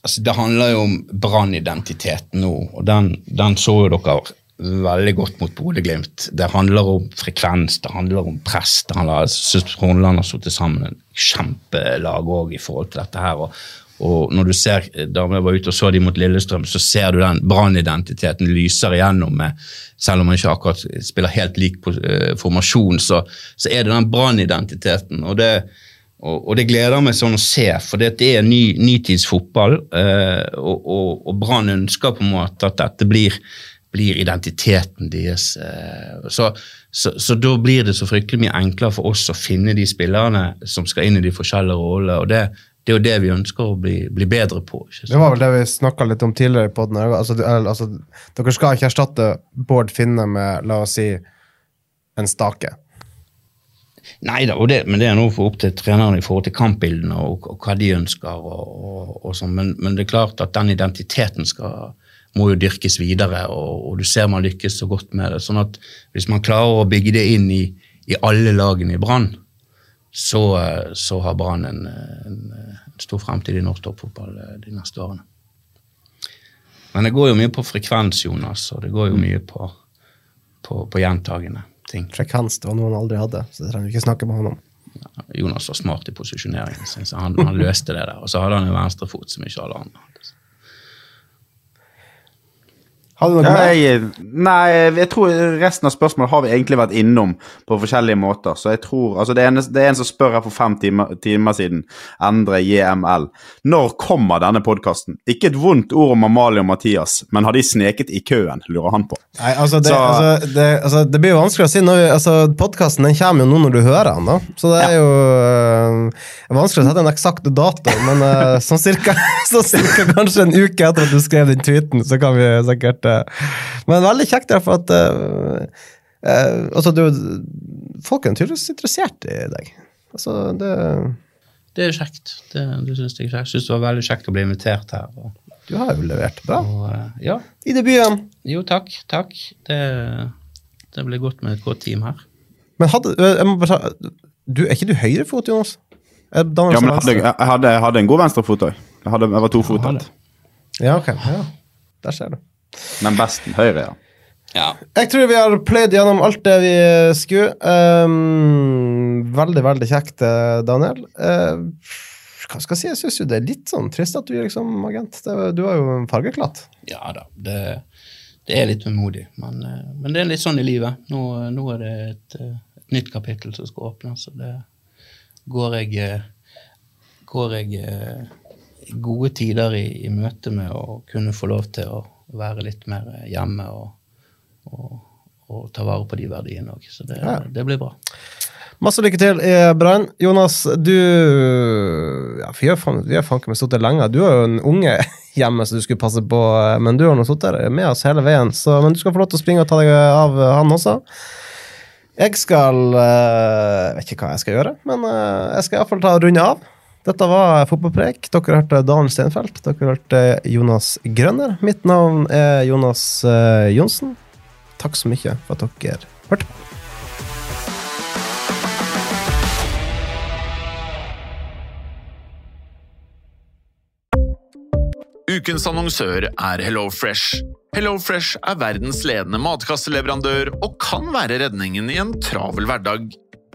Altså, det handler jo om brannidentiteten nå, og den, den så jo dere veldig godt mot Bodø-Glimt. Det handler om frekvens, det handler om press. det handler, Jeg Horneland har satt sammen en kjempelag òg i forhold til dette. her, og, og når du ser, Da vi var ute og så de mot Lillestrøm, så ser du den brannidentiteten lyser igjennom. med, Selv om man ikke akkurat spiller helt lik på, eh, formasjon, så, så, er det den brannidentiteten. Og og, og, det gleder meg sånn å se, for det er ny, nytidsfotball. Eh, og, og, og Brann ønsker på en måte at dette blir blir identiteten deres. Eh, så, så, så, da blir det så fryktelig mye enklere for oss å finne de spillerne som skal inn i de forskjellige rollene. og det, det er jo det vi ønsker å bli, bli bedre på. Det var vel det vi snakka litt om tidligere i podden. Altså, altså, dere skal ikke erstatte Bård Finne med la oss si, en stake? Nei da, men det er noe opp til treneren i forhold til kampbildene og, og hva de ønsker. Og, og, og sånn. men, men, det er klart at den identiteten skal, må jo dyrkes videre, og, og, du ser man lykkes så godt med det. sånn at hvis man klarer å bygge det inn i, i alle lagene i Brann, så, så, har Brann en, en, en, stor fremtid i norsk toppfotball eh, de neste årene. Men det går jo mye på frekvens, Jonas, og det går jo mye på, på, på gjentagende ting. Frekvens det var noe han aldri hadde, så det trenger vi ikke snakke med han om. Jonas var smart i posisjoneringen sin, så han, han løste det der. Og så hadde han en venstrefot som ikke alle andre hadde. Har du noe mer? Nei, jeg tror resten av spørsmålet har vi egentlig vært innom på forskjellige måter. Så jeg tror, altså Det er en, det er en som spør her for fem timer, timer, siden, Endre JML. Når kommer denne podkasten? Ikke et vondt ord om Amalie og Mathias, men har de sneket i køen, lurer han på. Nei, altså Det, så, altså, det, altså, det blir jo vanskelig å si. Når, altså, Podkasten kommer jo nå når du hører den, da. Så det er ja. jo øh, vanskelig å sette en eksakt dato, men øh, sånn cirka, [LAUGHS] så cirka kanskje en uke etter at du skrev den tweeten, så kan vi sikkert men veldig kjekt, for at uh, uh, altså, du, Folk er tydeligvis interessert i deg. Altså, det Det er kjekt. Det, du synes det er kjekt. Syns det var veldig kjekt å bli invitert her. Og, du har jo levert bra. Og, uh, ja. I debuten. Jo, takk. Takk. Det, det blir godt med et godt team her. Men hadde, jeg må bare ta, du, Er ikke du høyrefot, Jonas? ja, men jeg hadde, jeg, hadde, jeg hadde, en god venstrefot òg. Jeg, jeg, var tofotet. Ja, ok. Ja. Der ser du. Men best høyre, ja. ja. Jeg tror vi har pløyd gjennom alt det vi skulle. Um, veldig, veldig kjekt, eh, Daniel. Uh, hva skal jeg si? Jeg syns jo det er litt sånn trist at du er liksom agent. Du har jo en fargeklatt. Ja da, det, det er litt vemodig. Men, eh, men, det er litt sånn i livet. Nå, nå er det et, et, nytt kapittel som skal åpne, så det går jeg, går jeg gode tider i, i møte med å kunne få lov til å være litt mer hjemme og, og, og ta vare på de verdiene òg. Så det, ja. det, blir bra. Masse lykke til i Brann. Jonas, du ja, Vi har fanken meg sittet lenge. Du har jo en unge [LAUGHS] hjemme som du skulle passe på, men du har nå sittet med oss hele veien. Så, men du skal få lov til å springe og ta deg av han også. Jeg skal Jeg eh, vet ikke hva jeg skal gjøre, men eh, jeg skal iallfall ta runde av. Dette var Fotballpreik. Dere hørte Dan Steinfeld. Dere hørte Jonas Grønner. Mitt navn er Jonas uh, Johnsen. Takk så mye for at dere hørte på. Ukens annonsør er HelloFresh. HelloFresh er verdens ledende matkasseleverandør og kan være redningen i en travel hverdag.